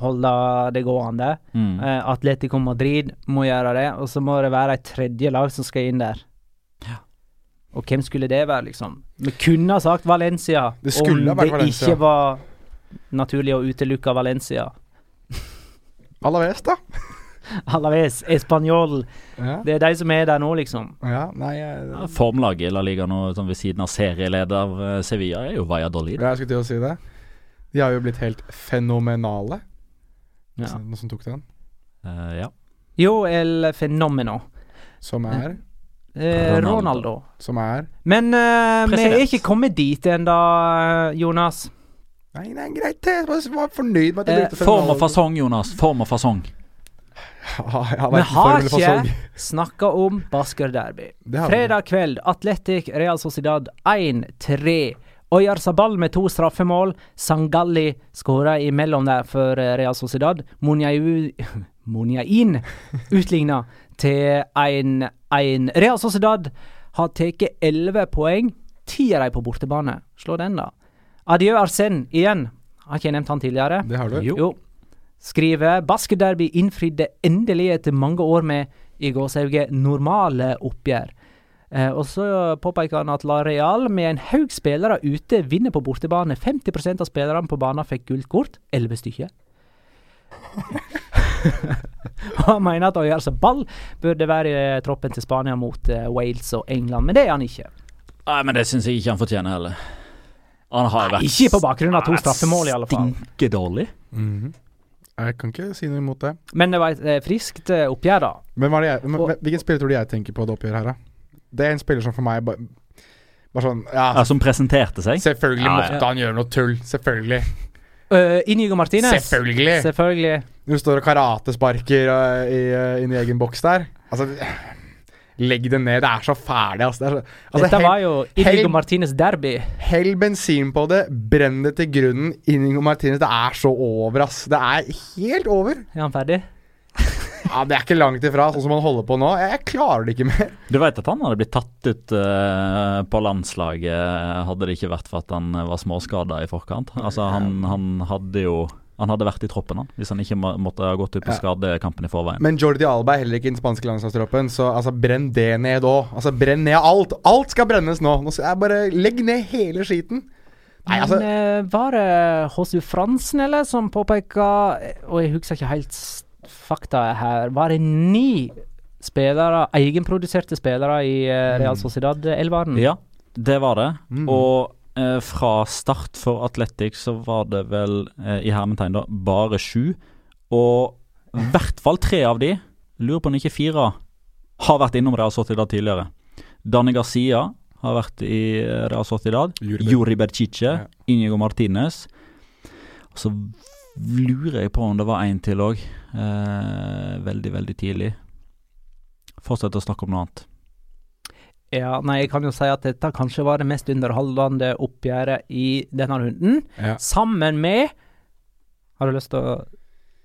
holde det gående. Mm. Eh, Atletico Madrid må gjøre det, og så må det være et tredje lag som skal inn der. Ja. Og hvem skulle det være, liksom? Vi kunne ha sagt Valencia, Det skulle ha om vært det Valencia. ikke var naturlig å utelukke Valencia. Alaves, da. Alaves, Español, Ja, det er de som er der nå, liksom. ja nei jeg, Formlaget i La Liga nå, sånn ved siden av serieleder Av Sevilla, er jo Valladolid. jeg skulle til å si det. De har jo blitt helt fenomenale. Ja. Noen som tok den? Uh, ja. Jo, el fenomeno. Som er Eh, Ronaldo. Ronaldo. Som er Men uh, vi er ikke kommet dit ennå, Jonas. Nei, nei, greit, jeg var fornøyd med at de Eh, Form og fasong, Jonas. Form og fasong. Ja, ja, Vi har ikke snakka om Basker Derby. Det har vi. Fredag kveld, Atletic Real Sociedad 1-3. Oyarzabal med to straffemål. Sangalli skåra imellom der for eh, Real Sociedad. Monjain utligna til 1-1. Real Sociedad har tatt 11 poeng. Ti av dem på bortebane. Slå den, da. Adjø Arsen igjen. Har ikke jeg nevnt han tidligere? Det har du. Jo. Skriver Basket-derby innfridde endelig etter mange år med i gåsehauget normale oppgjør. Eh, og så påpeker han at La Real med en haug spillere ute vinner på bortebane. 50% av spillerne på banen fikk gult kort. 11 stykker. og han mener at Oyarzabal burde være i troppen til Spania mot eh, Wales og England, men det er han ikke. Nei, men det syns jeg ikke han fortjener heller. Han har vært Ikke på bakgrunn av to straffemål, i alle fall. Stinkedårlig. Mhm. Jeg kan ikke si noe imot det. Men det var et eh, friskt eh, oppgjør, da. Men hva er det jeg, men, hvilken spiller tror du jeg tenker på det oppgjøret her, da? Det er en spiller som for meg bare bare sånn Ja, Ja, som presenterte seg. selvfølgelig Ja, ja. måtte han gjøre noe tull. Selvfølgelig. Uh, Inigo Martinez. Selvfølgelig. Selvfølgelig. Du står og karatesparker uh, i, uh, inn i egen boks der. Altså Legg det ned. Det er så ferdig, altså. Det så, altså Dette var jo Inigo Martinez derby. hell bensin på det, brenn det til grunnen. Inigo Martinez, det er så over, ass. Det er helt over. Er han ferdig? Ja, Det er ikke langt ifra, sånn som han holder på nå. Jeg, jeg klarer det ikke mer. Du vet at han hadde blitt tatt ut uh, på landslaget hadde det ikke vært for at han var småskada i forkant. Altså, han, han hadde jo han hadde vært i troppen, han. Hvis han ikke må, måtte ha gått ut på Ja. skadekampen i forveien. Men Jordi Alba er heller ikke i den spanske landslagstroppen, så altså, brenn det ned òg. Altså, brenn ned alt. Alt skal brennes nå. nå skal jeg bare Legg ned hele skiten. Nei, altså Men eh, var det Håsu Fransen, eller, som påpeka Og jeg husker ikke helt fakta her. Var det ni spillere, egenproduserte spillere i eh, Real Sociedad-elveren? Ja, det var det. Mm. Og eh, fra start for Atletic så var det vel eh, i hermetegn da bare sju. Og i hvert fall tre av de, lurer på om ikke fire, har vært innom Real Sociedad tidligere. Dani Garcia har vært i eh, Real Sociedad. Juri- Berchiche. Ja. Inigo Martinez. Og så lurer jeg på om det var en til òg. Eh, veldig, veldig tidlig. Fortsett å snakke om noe annet. Ja, nei, jeg kan jo si at dette kanskje var det mest underholdende oppgjøret i denne runden. ja. Sammen med Har du lyst til å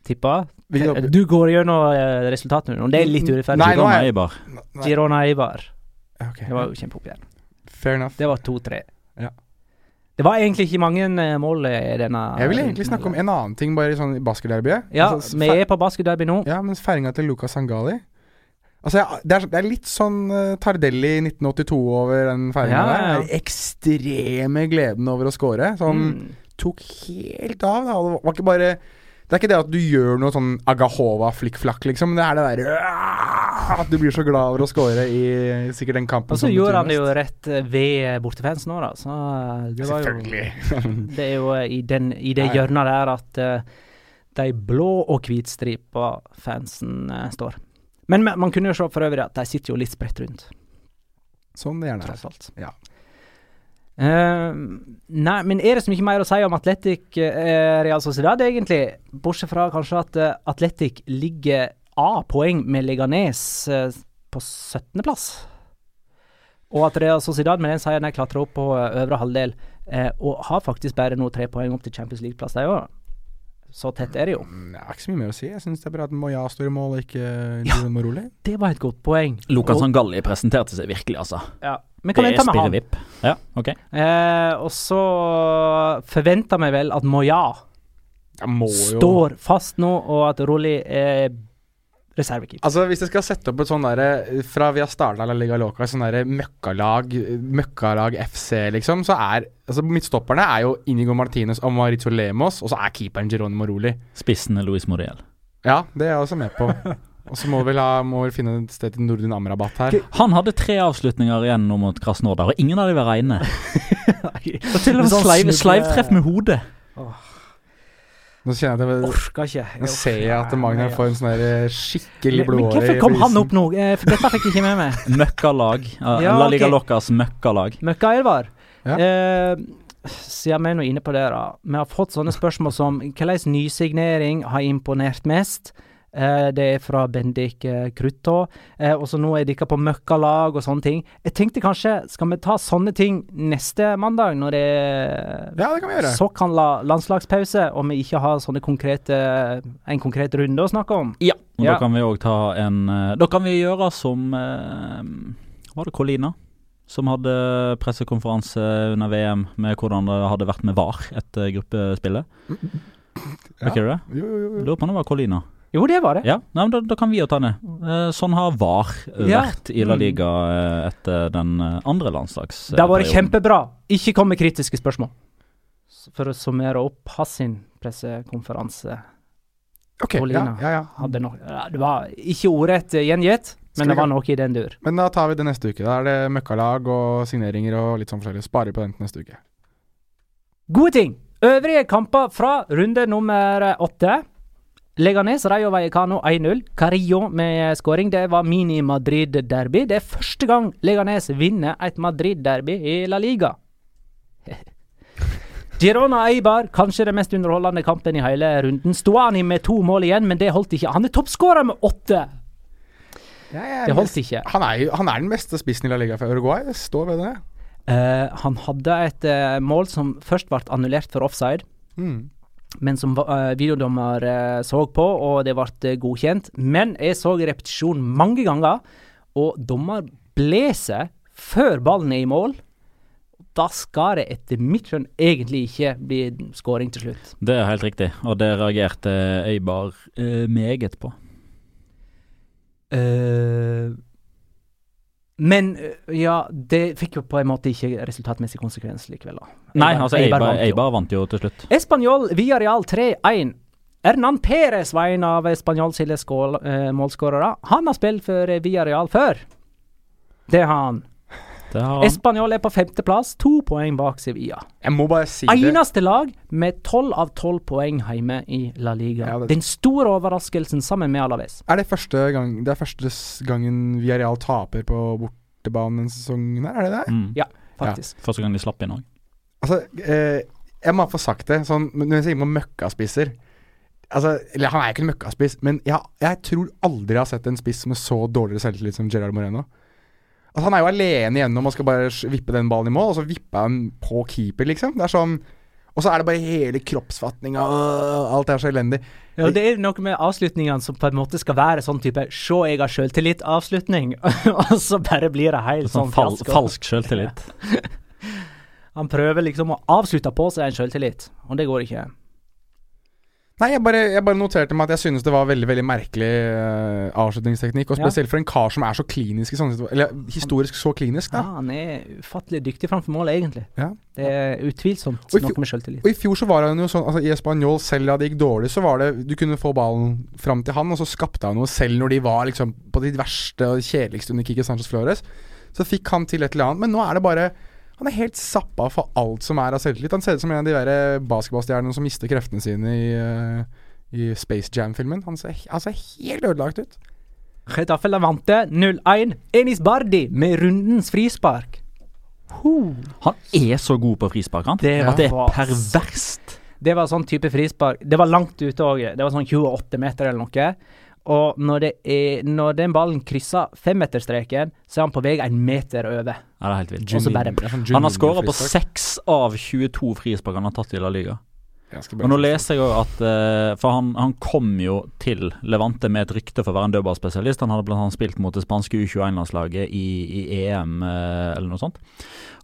tippe? Du går gjennom eh, resultatene nå. Det er litt urettferdig. Nei, Girona Eibar. Girona Eibar. Okay, Det var jo kjempeoppgjør. Fair enough. Det var 2-3. Ja. Det var egentlig ikke mange eh, mål i denne Jeg vil egentlig snakke om en annen ting, bare i sånn i basketderbyet. Ja, Altså, vi er på basketderby nå. Ja, men feiringa til Lucas Sangali Altså, jeg, det, er, det er litt sånn uh, Tardelli i 1982 over den feiringa Ja, der. Den Ekstreme gleden over å score. Sånn Mm. tok helt av. Da. Det var ikke bare Det er ikke det at du gjør noe sånn Agahova flikkflakk, liksom. Det er det derre At du blir så glad over å score i sikkert den kampen Og så gjorde han det jo rett eh, ved bortefansen nå, da. Så eh, det var jo Selvfølgelig. Det er jo i, den, i det hjørnet der at uh, de blå og hvitstripa fansen uh, står. Men man, kunne jo se for øvrig at de sitter jo litt spredt rundt, sånn det gjerne er. tross alt. Ja. Uh, nei, men er det så mye mer å si om Atletic uh, Real Sociedad, egentlig? Bortsett fra kanskje at uh, Atletic ligger A poeng med Leganes uh, på 17.-plass. Og at Real Sociedad med den seieren klatrer opp på eh, øvre halvdel, eh, og har faktisk bare nå tre poeng opp til Champions League-plass, de òg. Så tett er det jo. Det er ikke så mye mer å si. Jeg syns det er bra at Moya står i mål, og ikke Julian Moroli. Det var et godt poeng. Lukas Og- Angalli presenterte seg virkelig, altså. Ja. Men kan Det jeg er med han. Ja, ok. Eh, og så forventer vi vel at Moya står fast nå, og at Roli er reservekeeper. Altså Hvis jeg skal sette opp et sånn derre Fra vi har starta La Liga Loca, sånn derre møkkalag Møkkalag FC, liksom, så er Altså Midtstopperne er jo Inigo Martinez og Maritzo Lemos, og så er keeperen Geronimo Moroli. Spissen er Luis Moriel. Ja, det er jeg også med på. Og så må vi ha, må vi finne et sted til Nordin Amrabat her. Han hadde tre avslutninger igjen nå mot Krasnodar, og ingen av dem var reine. Og til og med Sånn sleiv, sleivtreff med hodet. Nå kjenner jeg at jeg, Orker ikke. nå ser jeg at Magnar får en sånn skikkelig blodåre i hvorfor kom han opp nå? Eh, For dette fikk jeg ikke med meg. Møkkalag. Uh, Ja, La Liga okay. Locas møkkalag. Møkka Elvar. Ja. Eh, siden vi er nå inne på det, da. Vi har fått sånne spørsmål som hvilken nysignering har imponert mest? Eh, det er fra Bendik Krutto. Kruttå. Eh, og så nå er dere på møkkalag og sånne ting. Jeg tenkte kanskje, skal vi ta sånne ting neste mandag, når det er Ja, det kan vi gjøre. såkalla landslagspause, og vi ikke har sånne konkrete, en konkret runde å snakke om? Ja. Og Ja. da kan vi òg ta en eh, Da kan vi gjøre som Var det Colina? Som hadde pressekonferanse under VM med hvordan det hadde vært med VAR etter gruppespillet. Ja. Vet ikke du det? Jo, jo, jo. Lurer på om det var Colina. Jo, det var det. Ja, nei, men da, da kan vi jo ta det. Eh, sånn har VAR Ja. vært i La Mm. Liga eh, etter den eh, andre landslags... Det har vært kjempebra. Ikke kom med kritiske spørsmål. For å summere opp Hassin pressekonferanse Ok, ja, ja, ja. hadde nok Det var ikke ordrett gjengitt, men det var noe i den dur. Men da tar vi det neste uke. Da er det møkkalag og signeringer og litt sånn forskjellig. Sparer på den til neste uke. Gode ting! Øvrige kamper fra runde nummer åtte. Leganes Rayo Vallecano 1-0. Carillo med skåring. Det var mini-Madrid-derby. Det er første gang Leganes vinner et Madrid-derby i La Liga. Girona Eibar, kanskje den mest underholdende kampen i hele runden. Stuani med to mål igjen, men det holdt ikke. Han er toppskårer med åtte! Det holdt ikke. Han er, han er den beste spissen i La Liga for Uruguay. Jeg står ved det. Uh, han hadde et uh, mål som først ble annullert for offside. Mm. Men som uh, videodommer eh, så på, og det ble eh, godkjent. Men jeg så repetisjon mange ganger, og dommer blåser før ballen er i mål. da skal det etter mitt skjønn egentlig ikke bli skåring til slutt. Det er helt riktig, og det reagerte Øybar eh, meget på. Eh, men eh, ja, det fikk jo på en måte ikke resultatmessig konsekvens likevel, da. Nei, Eibar- altså Eibar vant jo. Vant jo til slutt. Espanol via Real 3-1. Hernan Perez var en av Espanol sine eh, målskårere. Han har spilt for eh, Via Real før. Det har han. Har. Espanol er på femteplass, to poeng bak Sevilla. Jeg må bare si det. Eneste lag med tolv av tolv poeng hjemme i La Liga. Ja, det- Den store overraskelsen sammen med Alaves. Er det første gang Det er første gangen Villarreal taper på bortebane denne sesongen her, er det det? Mm. Ja, faktisk. Første gang de slapp inn òg. Altså, eh, jeg må få sagt det, sånn når jeg sier på møkkaspisser Altså, eller han er ikke en møkkaspiss, men jeg, jeg tror aldri jeg har sett en spiss med så dårligere selvtillit som Gerard Moreno. Altså, han er jo alene igjennom og skal bare vippe den ballen i mål, og så vipper han på keeper, liksom. Det er sånn Og så er det bare hele kroppsfatninga og Alt er så elendig. Ja, det er noe med avslutningene som på en måte skal være sånn type Se, jeg har sjøltillit'-avslutning, og så bare blir det helt Sånn sånn fal fiasko. falsk selvtillit. Han prøver liksom å avslutte på seg en sjøltillit, og det går ikke. Nei, jeg bare, jeg bare noterte meg at jeg synes det var veldig veldig merkelig uh, avslutningsteknikk. Og Ja. spesielt for en kar som er så klinisk. Eller historisk så klinisk, da. Ja, han er ufattelig dyktig framfor målet, egentlig. Ja. Det er utvilsomt noe med sjøltillit. Og i fjor så var han jo sånn altså I Español, selv da det gikk dårlig, så var det Du kunne få ballen fram til han, og så skapte han noe selv når de var liksom på de verste og kjedeligste under Kike Sanchez Flores. Så fikk han til et eller annet. Men nå er det bare Han er helt zappa for alt som er av selvtillit. Han ser ut som en av de der eh, basketballstjernene som mister kreftene sine i, eh, i Space Jam-filmen. Han, ser- han ser helt ødelagt ut. Getafe Levante 0-1. Enis Bardi med rundens frispark. Ho. Han er så god på frispark, han. Det At det er perverst. Det var sånn type frispark. Det var langt ute òg. Det var sånn 28 meter eller noe. Og når, det er, når den ballen krysser femmeterstreken, så er han på vei en meter over. Ja, det er helt vilt. Og så bare- sånn Han har skåra på Juninho-frispark. seks av 22 frispark han har tatt i La Liga. Og nå leser jeg òg at eh, For han, han kom jo til Levante med et rykte for å være en dødballspesialist. Han hadde annet spilt mot det spanske U21-landslaget i, i EM eh, eller noe sånt.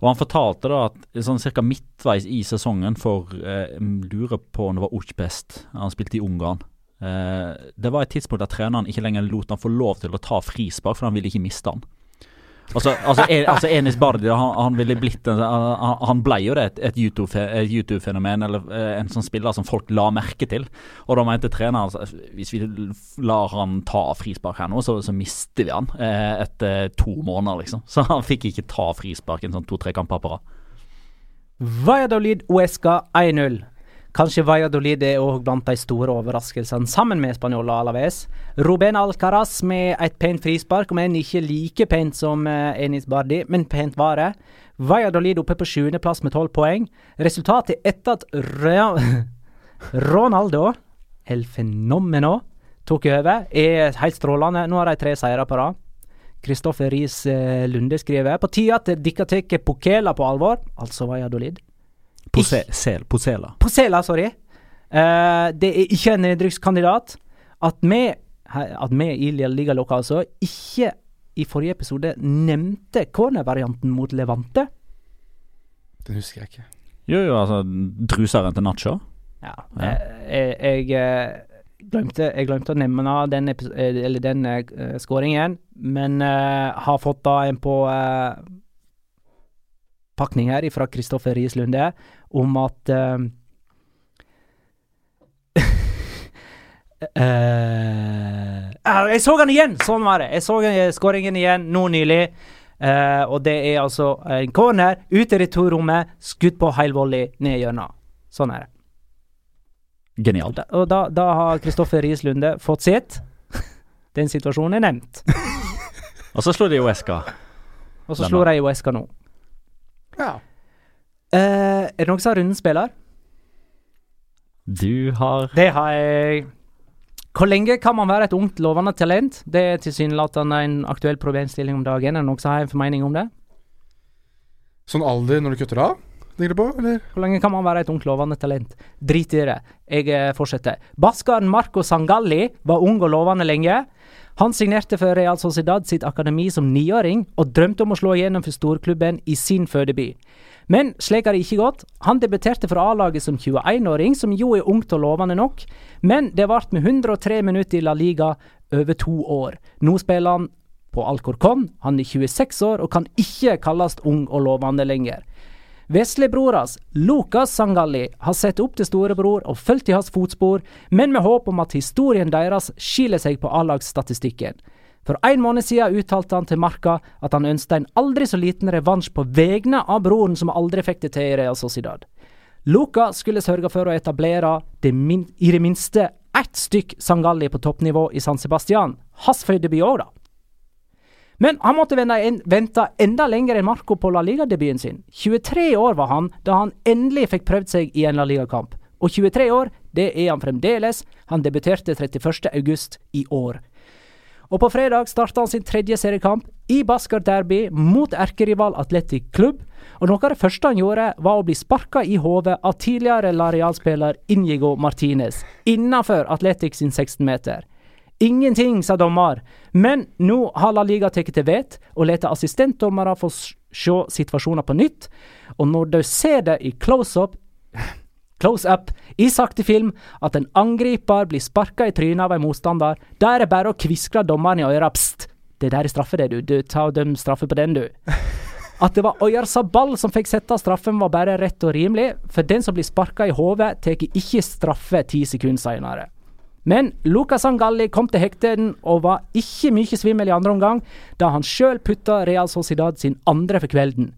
Og han fortalte da at sånn cirka midtveis i sesongen for eh, lurer på om det var Ucpest. han spilte i Ungarn. Eh, det var et tidspunkt der treneren ikke lenger lot han få lov til å ta frispark, for han ville ikke miste han. Altså, altså, altså Enis Bardi han, han ville blitt en, han, han ble jo det et, et YouTube-fenomen, YouTube eller eh, en sånn spiller som folk la merke til. Og da mente treneren altså, hvis vi lar han ta frispark her nå, så, så mister vi han eh, etter to måneder, liksom. Så han fikk ikke ta frispark en sånn to-tre kamper på rad. Valladolid Uesca 1-0. Kanskje Valladolid er òg blant de store overraskelsene, sammen med Spanjol Alaves. Ruben Alcaraz med et pent frispark, om enn ikke like pent som eh, Enis Bardi, men pent var det. Valladolid oppe på sjuendeplass med tolv poeng. Resultatet etter at Ronaldo, El Fenomeno, tok over, er helt strålende. Nå har de tre seire på rad. Kristoffer Riis eh, Lunde skriver på tide at dere tar Pokela på alvor, altså Valladolid. Pose, sel, Posela. Posela, sorry. Uh, det er ikke en nedrykkskandidat. At vi, at vi i Liga Loca altså ikke i forrige episode nevnte cornervarianten mot Levante. Den husker jeg ikke. Jo, jo, altså Druseren til Nacho. Ja, Ja. Jeg, jeg, jeg eh, glemte, jeg glemte å nevne den, eh, eller den uh, skåringen, men uh, har fått da en på uh, pakning her fra Kristoffer Riis Lunde om at Uh, eh, ah, Jeg så han igjen! Sånn var det. Jeg så skåringen igjen nå nylig. Uh, og det er altså en corner ute i returrommet, skutt på heilvolley, ned i hjørnet. Sånn er det. Genialt. Og da, da har Kristoffer Riis Lunde fått sitt. Den situasjonen er nevnt. Og så slo de jo eska. Og så slo slår de jo eska nå. Ja. Eh, er det noen som har rundens spiller? Du har Det har jeg. Hvor lenge kan man være et ungt, lovende talent? Det er tilsynelatende en aktuell problemstilling om dagen. Er det noen som har en formening om det? Sånn alder når du kutter av? Tenker du på, eller? Hvor lenge kan man være et ungt, lovende talent? Drit i det. Jeg eh, fortsetter. Baskaren Marco Sangalli var ung og lovende lenge. Han signerte for Real Sociedad sitt akademi som niåring, og drømte om å slå igjennom for storklubben i sin fødeby. Men slik har det ikke gått. Han debuterte for A-laget som 21-åring, som jo er ungt og lovende nok, men det ble med 103 minutter i La Liga over to år. Nå spiller han på Alcorcon, han er 26 år og kan ikke kalles ung og lovende lenger. Veslebror hans, Lucas Sangalli, har sett opp til storebror og fulgt i hans fotspor, men med håp om at historien deres skiller seg på A-lagsstatistikken. For en måned siden uttalte han til Marka at han ønsket en aldri så liten revansj på vegne av broren som aldri fikk det til i Real Sociedad. Luca skulle sørge for å etablere det min i det minste ett stykk Sangalli på toppnivå i San Sebastian. Hans debut òg, da. Men han måtte vente, en, vente enda lenger enn Marco på La Liga-debuten sin. 23 år var han da han endelig fikk prøvd seg i en La Liga-kamp. Og 23 år, det er han fremdeles. Han debuterte 31. august i år. Og på fredag starta han sin tredje seriekamp i Basker Derby mot erkerival Atletic Klubb. Og noe av det første han gjorde, var å bli sparka i hodet av tidligere Lareal-spiller Inigo Martinez innafor Atletic sin 16-meter. Ingenting, sa dommer, men nå har La Liga tatt til vet og lar assistentdommere få se situasjoner på nytt. Og når de ser det i close-up close up i sakte film at en angriper blir sparka i trynet av en motstander, da er det bare å kviskre dommeren i øret pst, det der er straffe, det, du. Du ta og døm straffe på den, du. At det var Oyar Sabal som fikk sette straffen, var bare rett og rimelig, for den som blir sparka i hodet, tar ikke straffe ti sekunder senere. Men Lucas Angalli kom til hekten og var ikke mye svimmel i andre omgang, da han sjøl putta Real Sociedad sin andre for kvelden.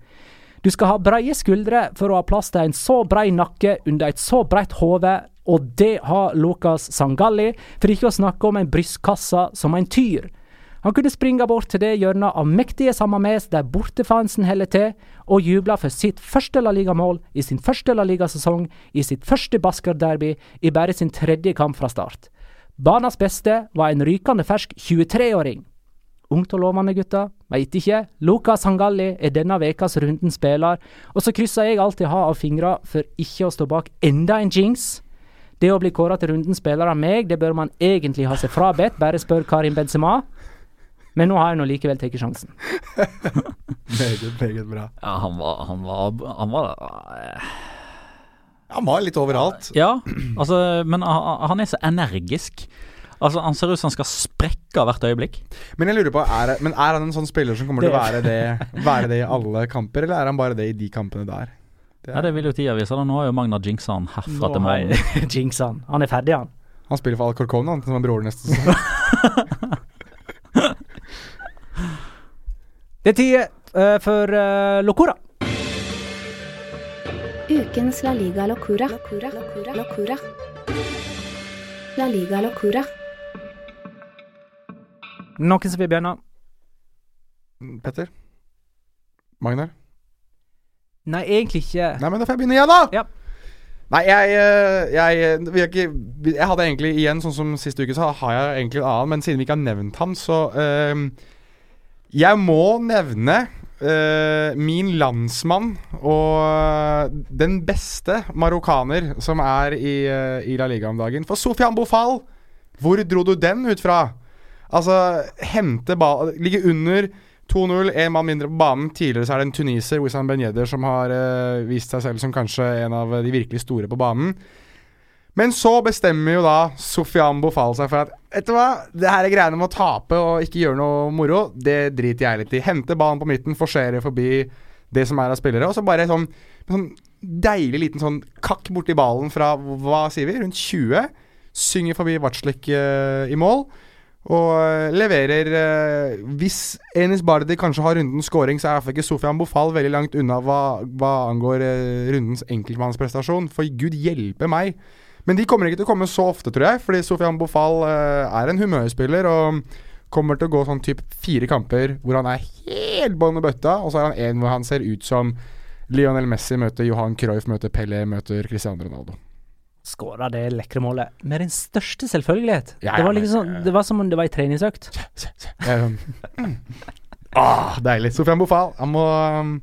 Du skal ha breie skuldre for å ha plass til en så brei nakke under et så breit hode, og det har Lukas Sangalli, for ikke å snakke om en brystkasse som en tyr. Han kunne springe bort til det hjørnet av mektige Samames der bortefansen heller til, og juble for sitt første La Liga-mål i sin første La Liga-sesong, i sitt første Basker-derby, i bare sin tredje kamp fra start. Banas beste var en rykende fersk 23-åring. Ungt og lovende, gutta. Veit ikke. Lukas Hangalli er denne ukas runden spiller, og så krysser jeg alltid ha av fingre for ikke å stå bak enda en jinx. Det å bli kåra til rundens spiller av meg, det bør man egentlig ha seg frabedt, bare spør Karim Benzema. Men nå har jeg nå likevel tatt sjansen. Meget, meget bra. Ja, han var Han var, han var eh, Han var litt overalt. Ja, altså, men han han er så energisk. Altså, Han ser ut som han skal sprekke hvert øyeblikk. Men jeg lurer på, er, men er han en sånn spiller som kommer til å være det, være det i alle kamper, eller er han bare det i de kampene der? Det Ja, Det vil jo tida vise. Nå har jo Magna jinxa han herfra til har jinxa han. Han er ferdig, han. Han spiller for Alcorcon, han, som er broren neste sesong. Det er tid uh, for uh, Locora. Ukens La Liga Locura. Locura. Locura. Locura. La Liga Locura. Noen som vil begynne? Petter? Magnar? Nei, egentlig ikke. Nei, men da får jeg begynne, igjen, da! Ja. Nei, jeg, jeg, jeg, ikke, jeg hadde egentlig igjen, sånn som siste uke, så har jeg egentlig en annen. Men siden vi ikke har nevnt ham, så eh, Jeg må nevne eh, min landsmann og den beste marokkaner som er i, eh, i La Liga om dagen. For Sofian Bofal, hvor dro du den ut fra? Altså, hente ball Ligge under 2-0, én mann mindre på banen. Tidligere så er det en tuniser, Wissam Ben som har eh, vist seg selv som kanskje en av de virkelig store på banen. Men så bestemmer jo da Sofian Bofal seg for at Vet du hva, det her er greiene med å tape og ikke gjøre noe moro, det driter jeg litt i. Hente ballen på midten, forsere forbi det som er av spillere, og så bare sånn, sånn deilig liten sånn kakk borti ballen fra hva sier vi, rundt 20. Synger forbi Vatslik eh, i mål. Og eh, leverer eh, Hvis Enis Bardi kanskje har rundens scoring, så er iallfall ikke Sofian Bofal veldig langt unna hva, hva angår eh, rundens enkeltmannsprestasjon. For gud hjelpe meg. Men de kommer ikke til å komme så ofte, tror jeg. Fordi Sofian Bofal eh, er en humørspiller og kommer til å gå sånn type fire kamper hvor han er helt bånn i bøtta, og så er han en hvor han ser ut som Lionel Messi møter Johan Cruyff, møter Pelé, møter Cristiano Ronaldo. Skåra det lekre målet med den største selvfølgelighet. Ja, det, var liksom sånn, det var som om det var ei treningsøkt. Mm. ah, deilig. Sofian Bofal, han må um,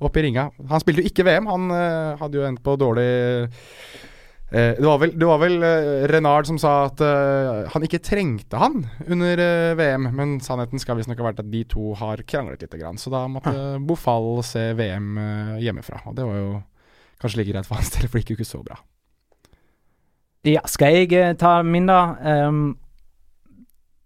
opp i ringa. Han spilte jo ikke VM. Han uh, hadde jo endt på dårlig Eh, det var vel, det var vel uh, Renard som sa at eh, han ikke trengte han under VM, men sannheten skal visstnok ha vært at de to har kranglet lite grann. Så da måtte Bofall se VM hjemmefra, og det var jo kanskje like greit for hans del, for det gikk jo ikke så bra. Ja, skal jeg eh, ta min, da? Um,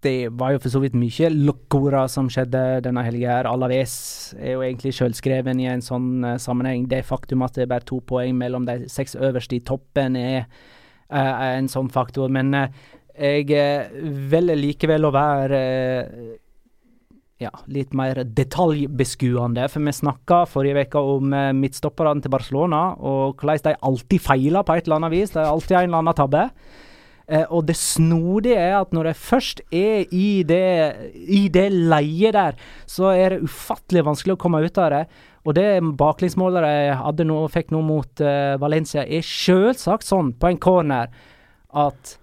det var jo for så vidt mye lokkora som skjedde denne helga. her. Alaves er jo egentlig sjølskreven i en sånn uh, sammenheng. Det faktum at det er bare to poeng mellom de seks øverste i toppen, er eh, en sånn faktor. Men uh, jeg velger likevel å være ja, litt mer detaljbeskuende. For vi snakka forrige uke om uh, midtstopperne til Barcelona, og hvordan de alltid feiler på et eller annet vis. Det er alltid en eller annen tabbe. Eh, og det snodige er at når de først er i det, i det leiet der, så er det ufattelig vanskelig å komme ut av det. Og det baklengsmålet de hadde nå, fikk nå mot eh, Valencia, er selvsagt sånn på en corner at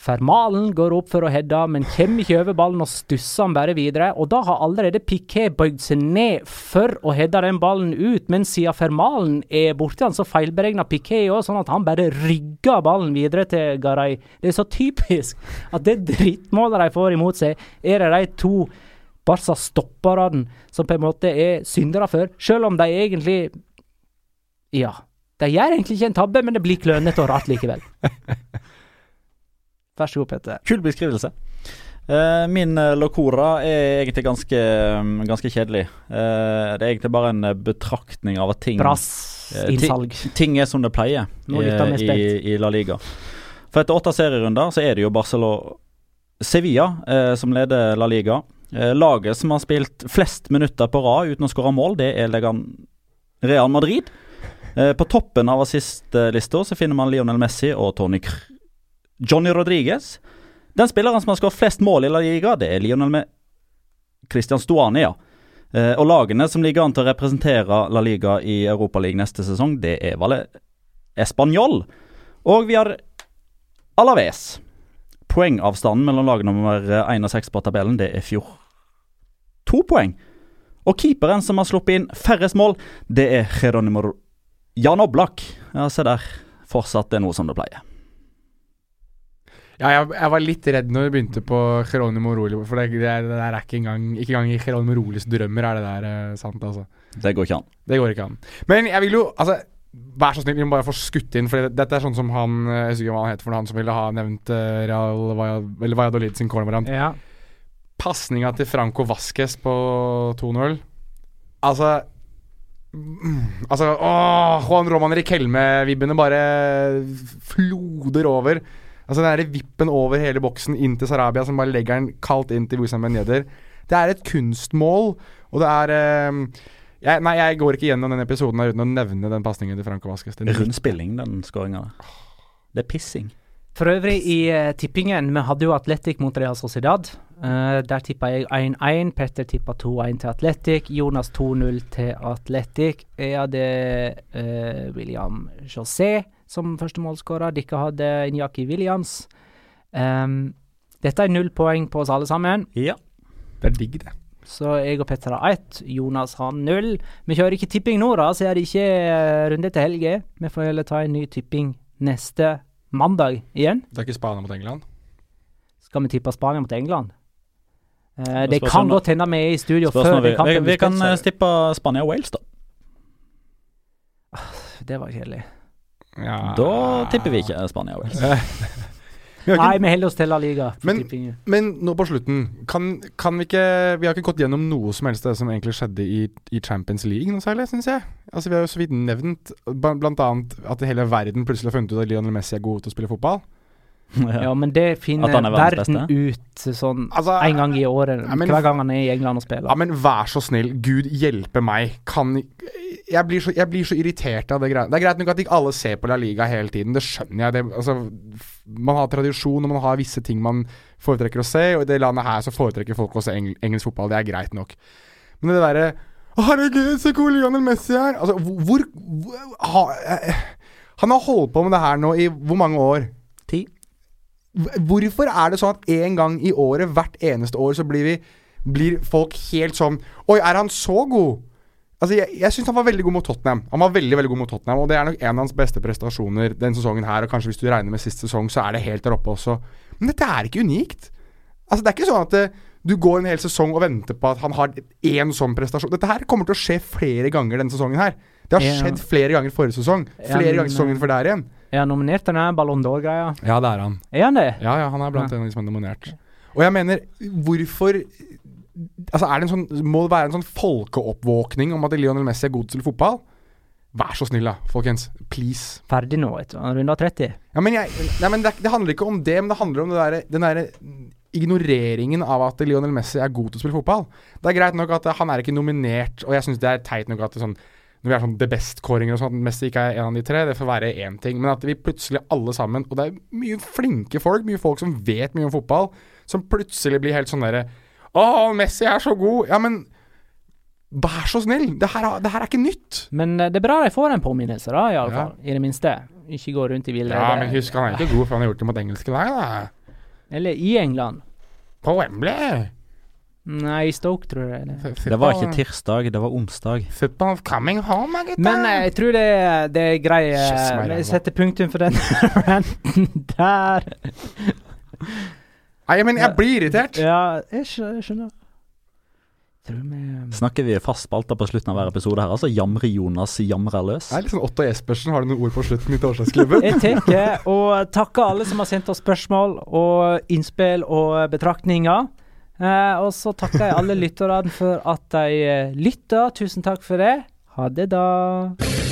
Fermalen går opp for å heade, men kommer ikke over ballen og stusser han bare videre. Og da har allerede Piquet bøyd seg ned for å heade den ballen ut, men siden Fermalen er borti han, så feilberegner Piquet òg, sånn at han bare rygger ballen videre til Garay. Det er så typisk at det drittmålet de får imot seg, er det de to Barca-stopperne som på en måte er syndere for, selv om de egentlig Ja. De gjør egentlig ikke en tabbe, men det blir klønete og rart likevel. Vær så god, Peter. Kul beskrivelse. Eh, min uh, locora er egentlig ganske, mm, ganske kjedelig. Eh, det er egentlig bare en eh, betraktning av at ting Brass eh, innsalg. Ting er som det pleier i, i, La Liga. For etter åtte serierunder så er det jo Barcelona Sevilla eh, som leder La Liga. Eh, laget som har spilt flest minutter på rad uten å skåre mål, det er Real Madrid. Eh, på toppen av assistlista så finner man Lionel Messi og Tony Kr Johnny Rodriguez. Den spilleren som har skåret flest mål i La Liga, det er Lionel med Christian Stuani, ja. Eh, og lagene som ligger an til å representere La Liga i Europaligaen neste sesong, det er Valle Español. Og vi har Alaves. Poengavstanden mellom lag nummer 1 og 6 på tabellen, det er fjor. To poeng. Og keeperen som har sluppet inn færrest mål, det er Geronimo Jan Oblak. Ja, se der. Fortsatt er noe som det pleier. Ja, jeg, jeg var litt redd når vi begynte på Geronimo Roli, for det, det, er, det der er ikke engang Ikke engang i Geronimo Rolis drømmer er det der eh, sant, altså. Det går ikke an. Det går ikke an. Men jeg vil jo Altså, vær så snill, vi må bare få skutt inn, for dette er sånn som han eh, Jeg husker ikke hva han heter for noe, han som ville ha nevnt uh, Real Valladolid, eller Valladolid sin cornervariant. Ja. Pasninga til Franco Vasques på 2-0 Altså mm, Altså, åh, Juan Roman Riquelme-vibbene bare floder over. Altså Den der vippen over hele boksen inn til Sarabia, som bare legger den kaldt inn til Wissam Beneder. Det er et kunstmål, og det er um, jeg, Nei, jeg går ikke gjennom den episoden her uten å nevne den pasningen til Franco Vasques. Rund Rundspilling, den skåringa. Det er pissing. For øvrig i uh, tippingen, vi hadde jo Atletic mot Real Sociedad. Uh, der tippa jeg 1-1. Petter tippa 2-1 til Atletic. Jonas 2-0 til Atletic. Jeg hadde uh, William José som første målskårer. Dere hadde Inyaki Williams. Um, dette er null poeng på oss alle sammen. Ja. Det er digg, det. Så jeg og Petter har ett. Jonas har null. Vi kjører ikke tipping nå, da, så er det ikke eh, runde til helge. Vi får heller ta en ny tipping neste mandag igjen. Det er ikke Spania mot England? Skal vi tippe Spania mot England? Eh, Det kan godt hende vi er i studio før vi, kampen vi, vi kan eh, stippe Spania og Wales, da. Det var kjedelig. Ja. Da tipper vi ikke Spania og Wales. Vi har Nei, vi holder oss til La Liga. Men- men nå på slutten, kan, kan vi ikke Vi har ikke gått gjennom noe som helst det som egentlig skjedde i, i Champions League noe særlig, syns jeg. Altså Vi har jo så vidt nevnt bl.a. at hele verden plutselig har funnet ut at Lionel Messi er god til å spille fotball. Ja, men det finner er verden ut sånn Altså, en gang i året. Ja, men- hver gang han er i England og spiller. Ja, men vær så snill, Gud hjelpe meg. Kan Jeg blir så, jeg blir så irritert av det greia. Det er greit nok at ikke alle ser på La Liga hele tiden, det skjønner jeg. Det, altså, man har tradisjon, og man har visse ting man foretrekker å se, og i det landet her så foretrekker folk å se eng engelsk fotball. Det er greit nok. Men det derre «Å, Herregud, så cool Lionel Messi er! Altså, hvor, hvor ha, eh, Han har holdt på med det her nå i hvor mange år? Ti. Hvorfor er det sånn at en gang i året, hvert eneste år, så blir vi Blir folk helt sånn Oi, er han så god? Altså, Jeg, jeg syns han var veldig god mot Tottenham. Han var veldig, veldig god mot Tottenham Og det er nok en av hans beste prestasjoner den sesongen her. Og kanskje hvis du regner med sist sesong, så er det helt der oppe også. Men dette er ikke unikt. Altså, det er ikke sånn at det, du går en hel sesong og venter på at han har én sånn prestasjon. Dette her kommer til å skje flere ganger denne sesongen her. Det har Ja. skjedd flere ganger forrige sesong. Ja, Flere men, ganger sesongen før der igjen. Er han nominert til den Ballon d'Or-greia? Ja, det er han. Er han det? Ja, ja, han er blant en av de som er nominert. Og jeg mener, hvorfor Altså, er det en sånn Må det være en sånn folkeoppvåkning om at Lionel Messi er god til fotball? Vær så snill, da, folkens. Please. Ferdig nå, vet du. Han runder 30. Ja, men jeg, nei, men det, det handler ikke om det, men det handler om det der, den derre ignoreringen av at Lionel Messi er god til å spille fotball. Det er greit nok at han er ikke nominert, og jeg syns det er teit nok at sånn når vi er sånn The Best-kåringer og sånn, at Messi ikke er en av de tre, det får være én ting. Men at vi plutselig alle sammen, og det er mye flinke folk, mye folk som vet mye om fotball, som plutselig blir helt sånn derre Å, Messi er så god! Ja, men vær så snill! Det her, er- det her er ikke nytt. Men eh, det er bra de får en påminnelse, da, i alle Ja. fall. I det minste. Ikke gå rundt i villrede. Ja, men husk, han er ikke god, for han har gjort det mot engelske lag, da. Eller i England. På Wembley. Nei, i Stoke, tror jeg. det. Det var ikke tirsdag, det var onsdag. Football coming home, gutta. Men eh, jeg tror det, det er grei Vi setter eh, ræva. Sette punktum for den ranten der. Nei, men jeg blir irritert. Ja, jeg skjønner. Snakker vi fast spalter på slutten av hver episode her, altså Jamre-Jonas jamrer løs. Det er litt sånn Otto Jespersen, har du noen ord på slutten i Torsdagsklubben? Jeg tenker å takke alle som har sendt oss spørsmål og innspill og betraktninger. Eh, og så takker jeg alle lytterne for at de eh, lytter. Tusen takk for det. Ha det, da.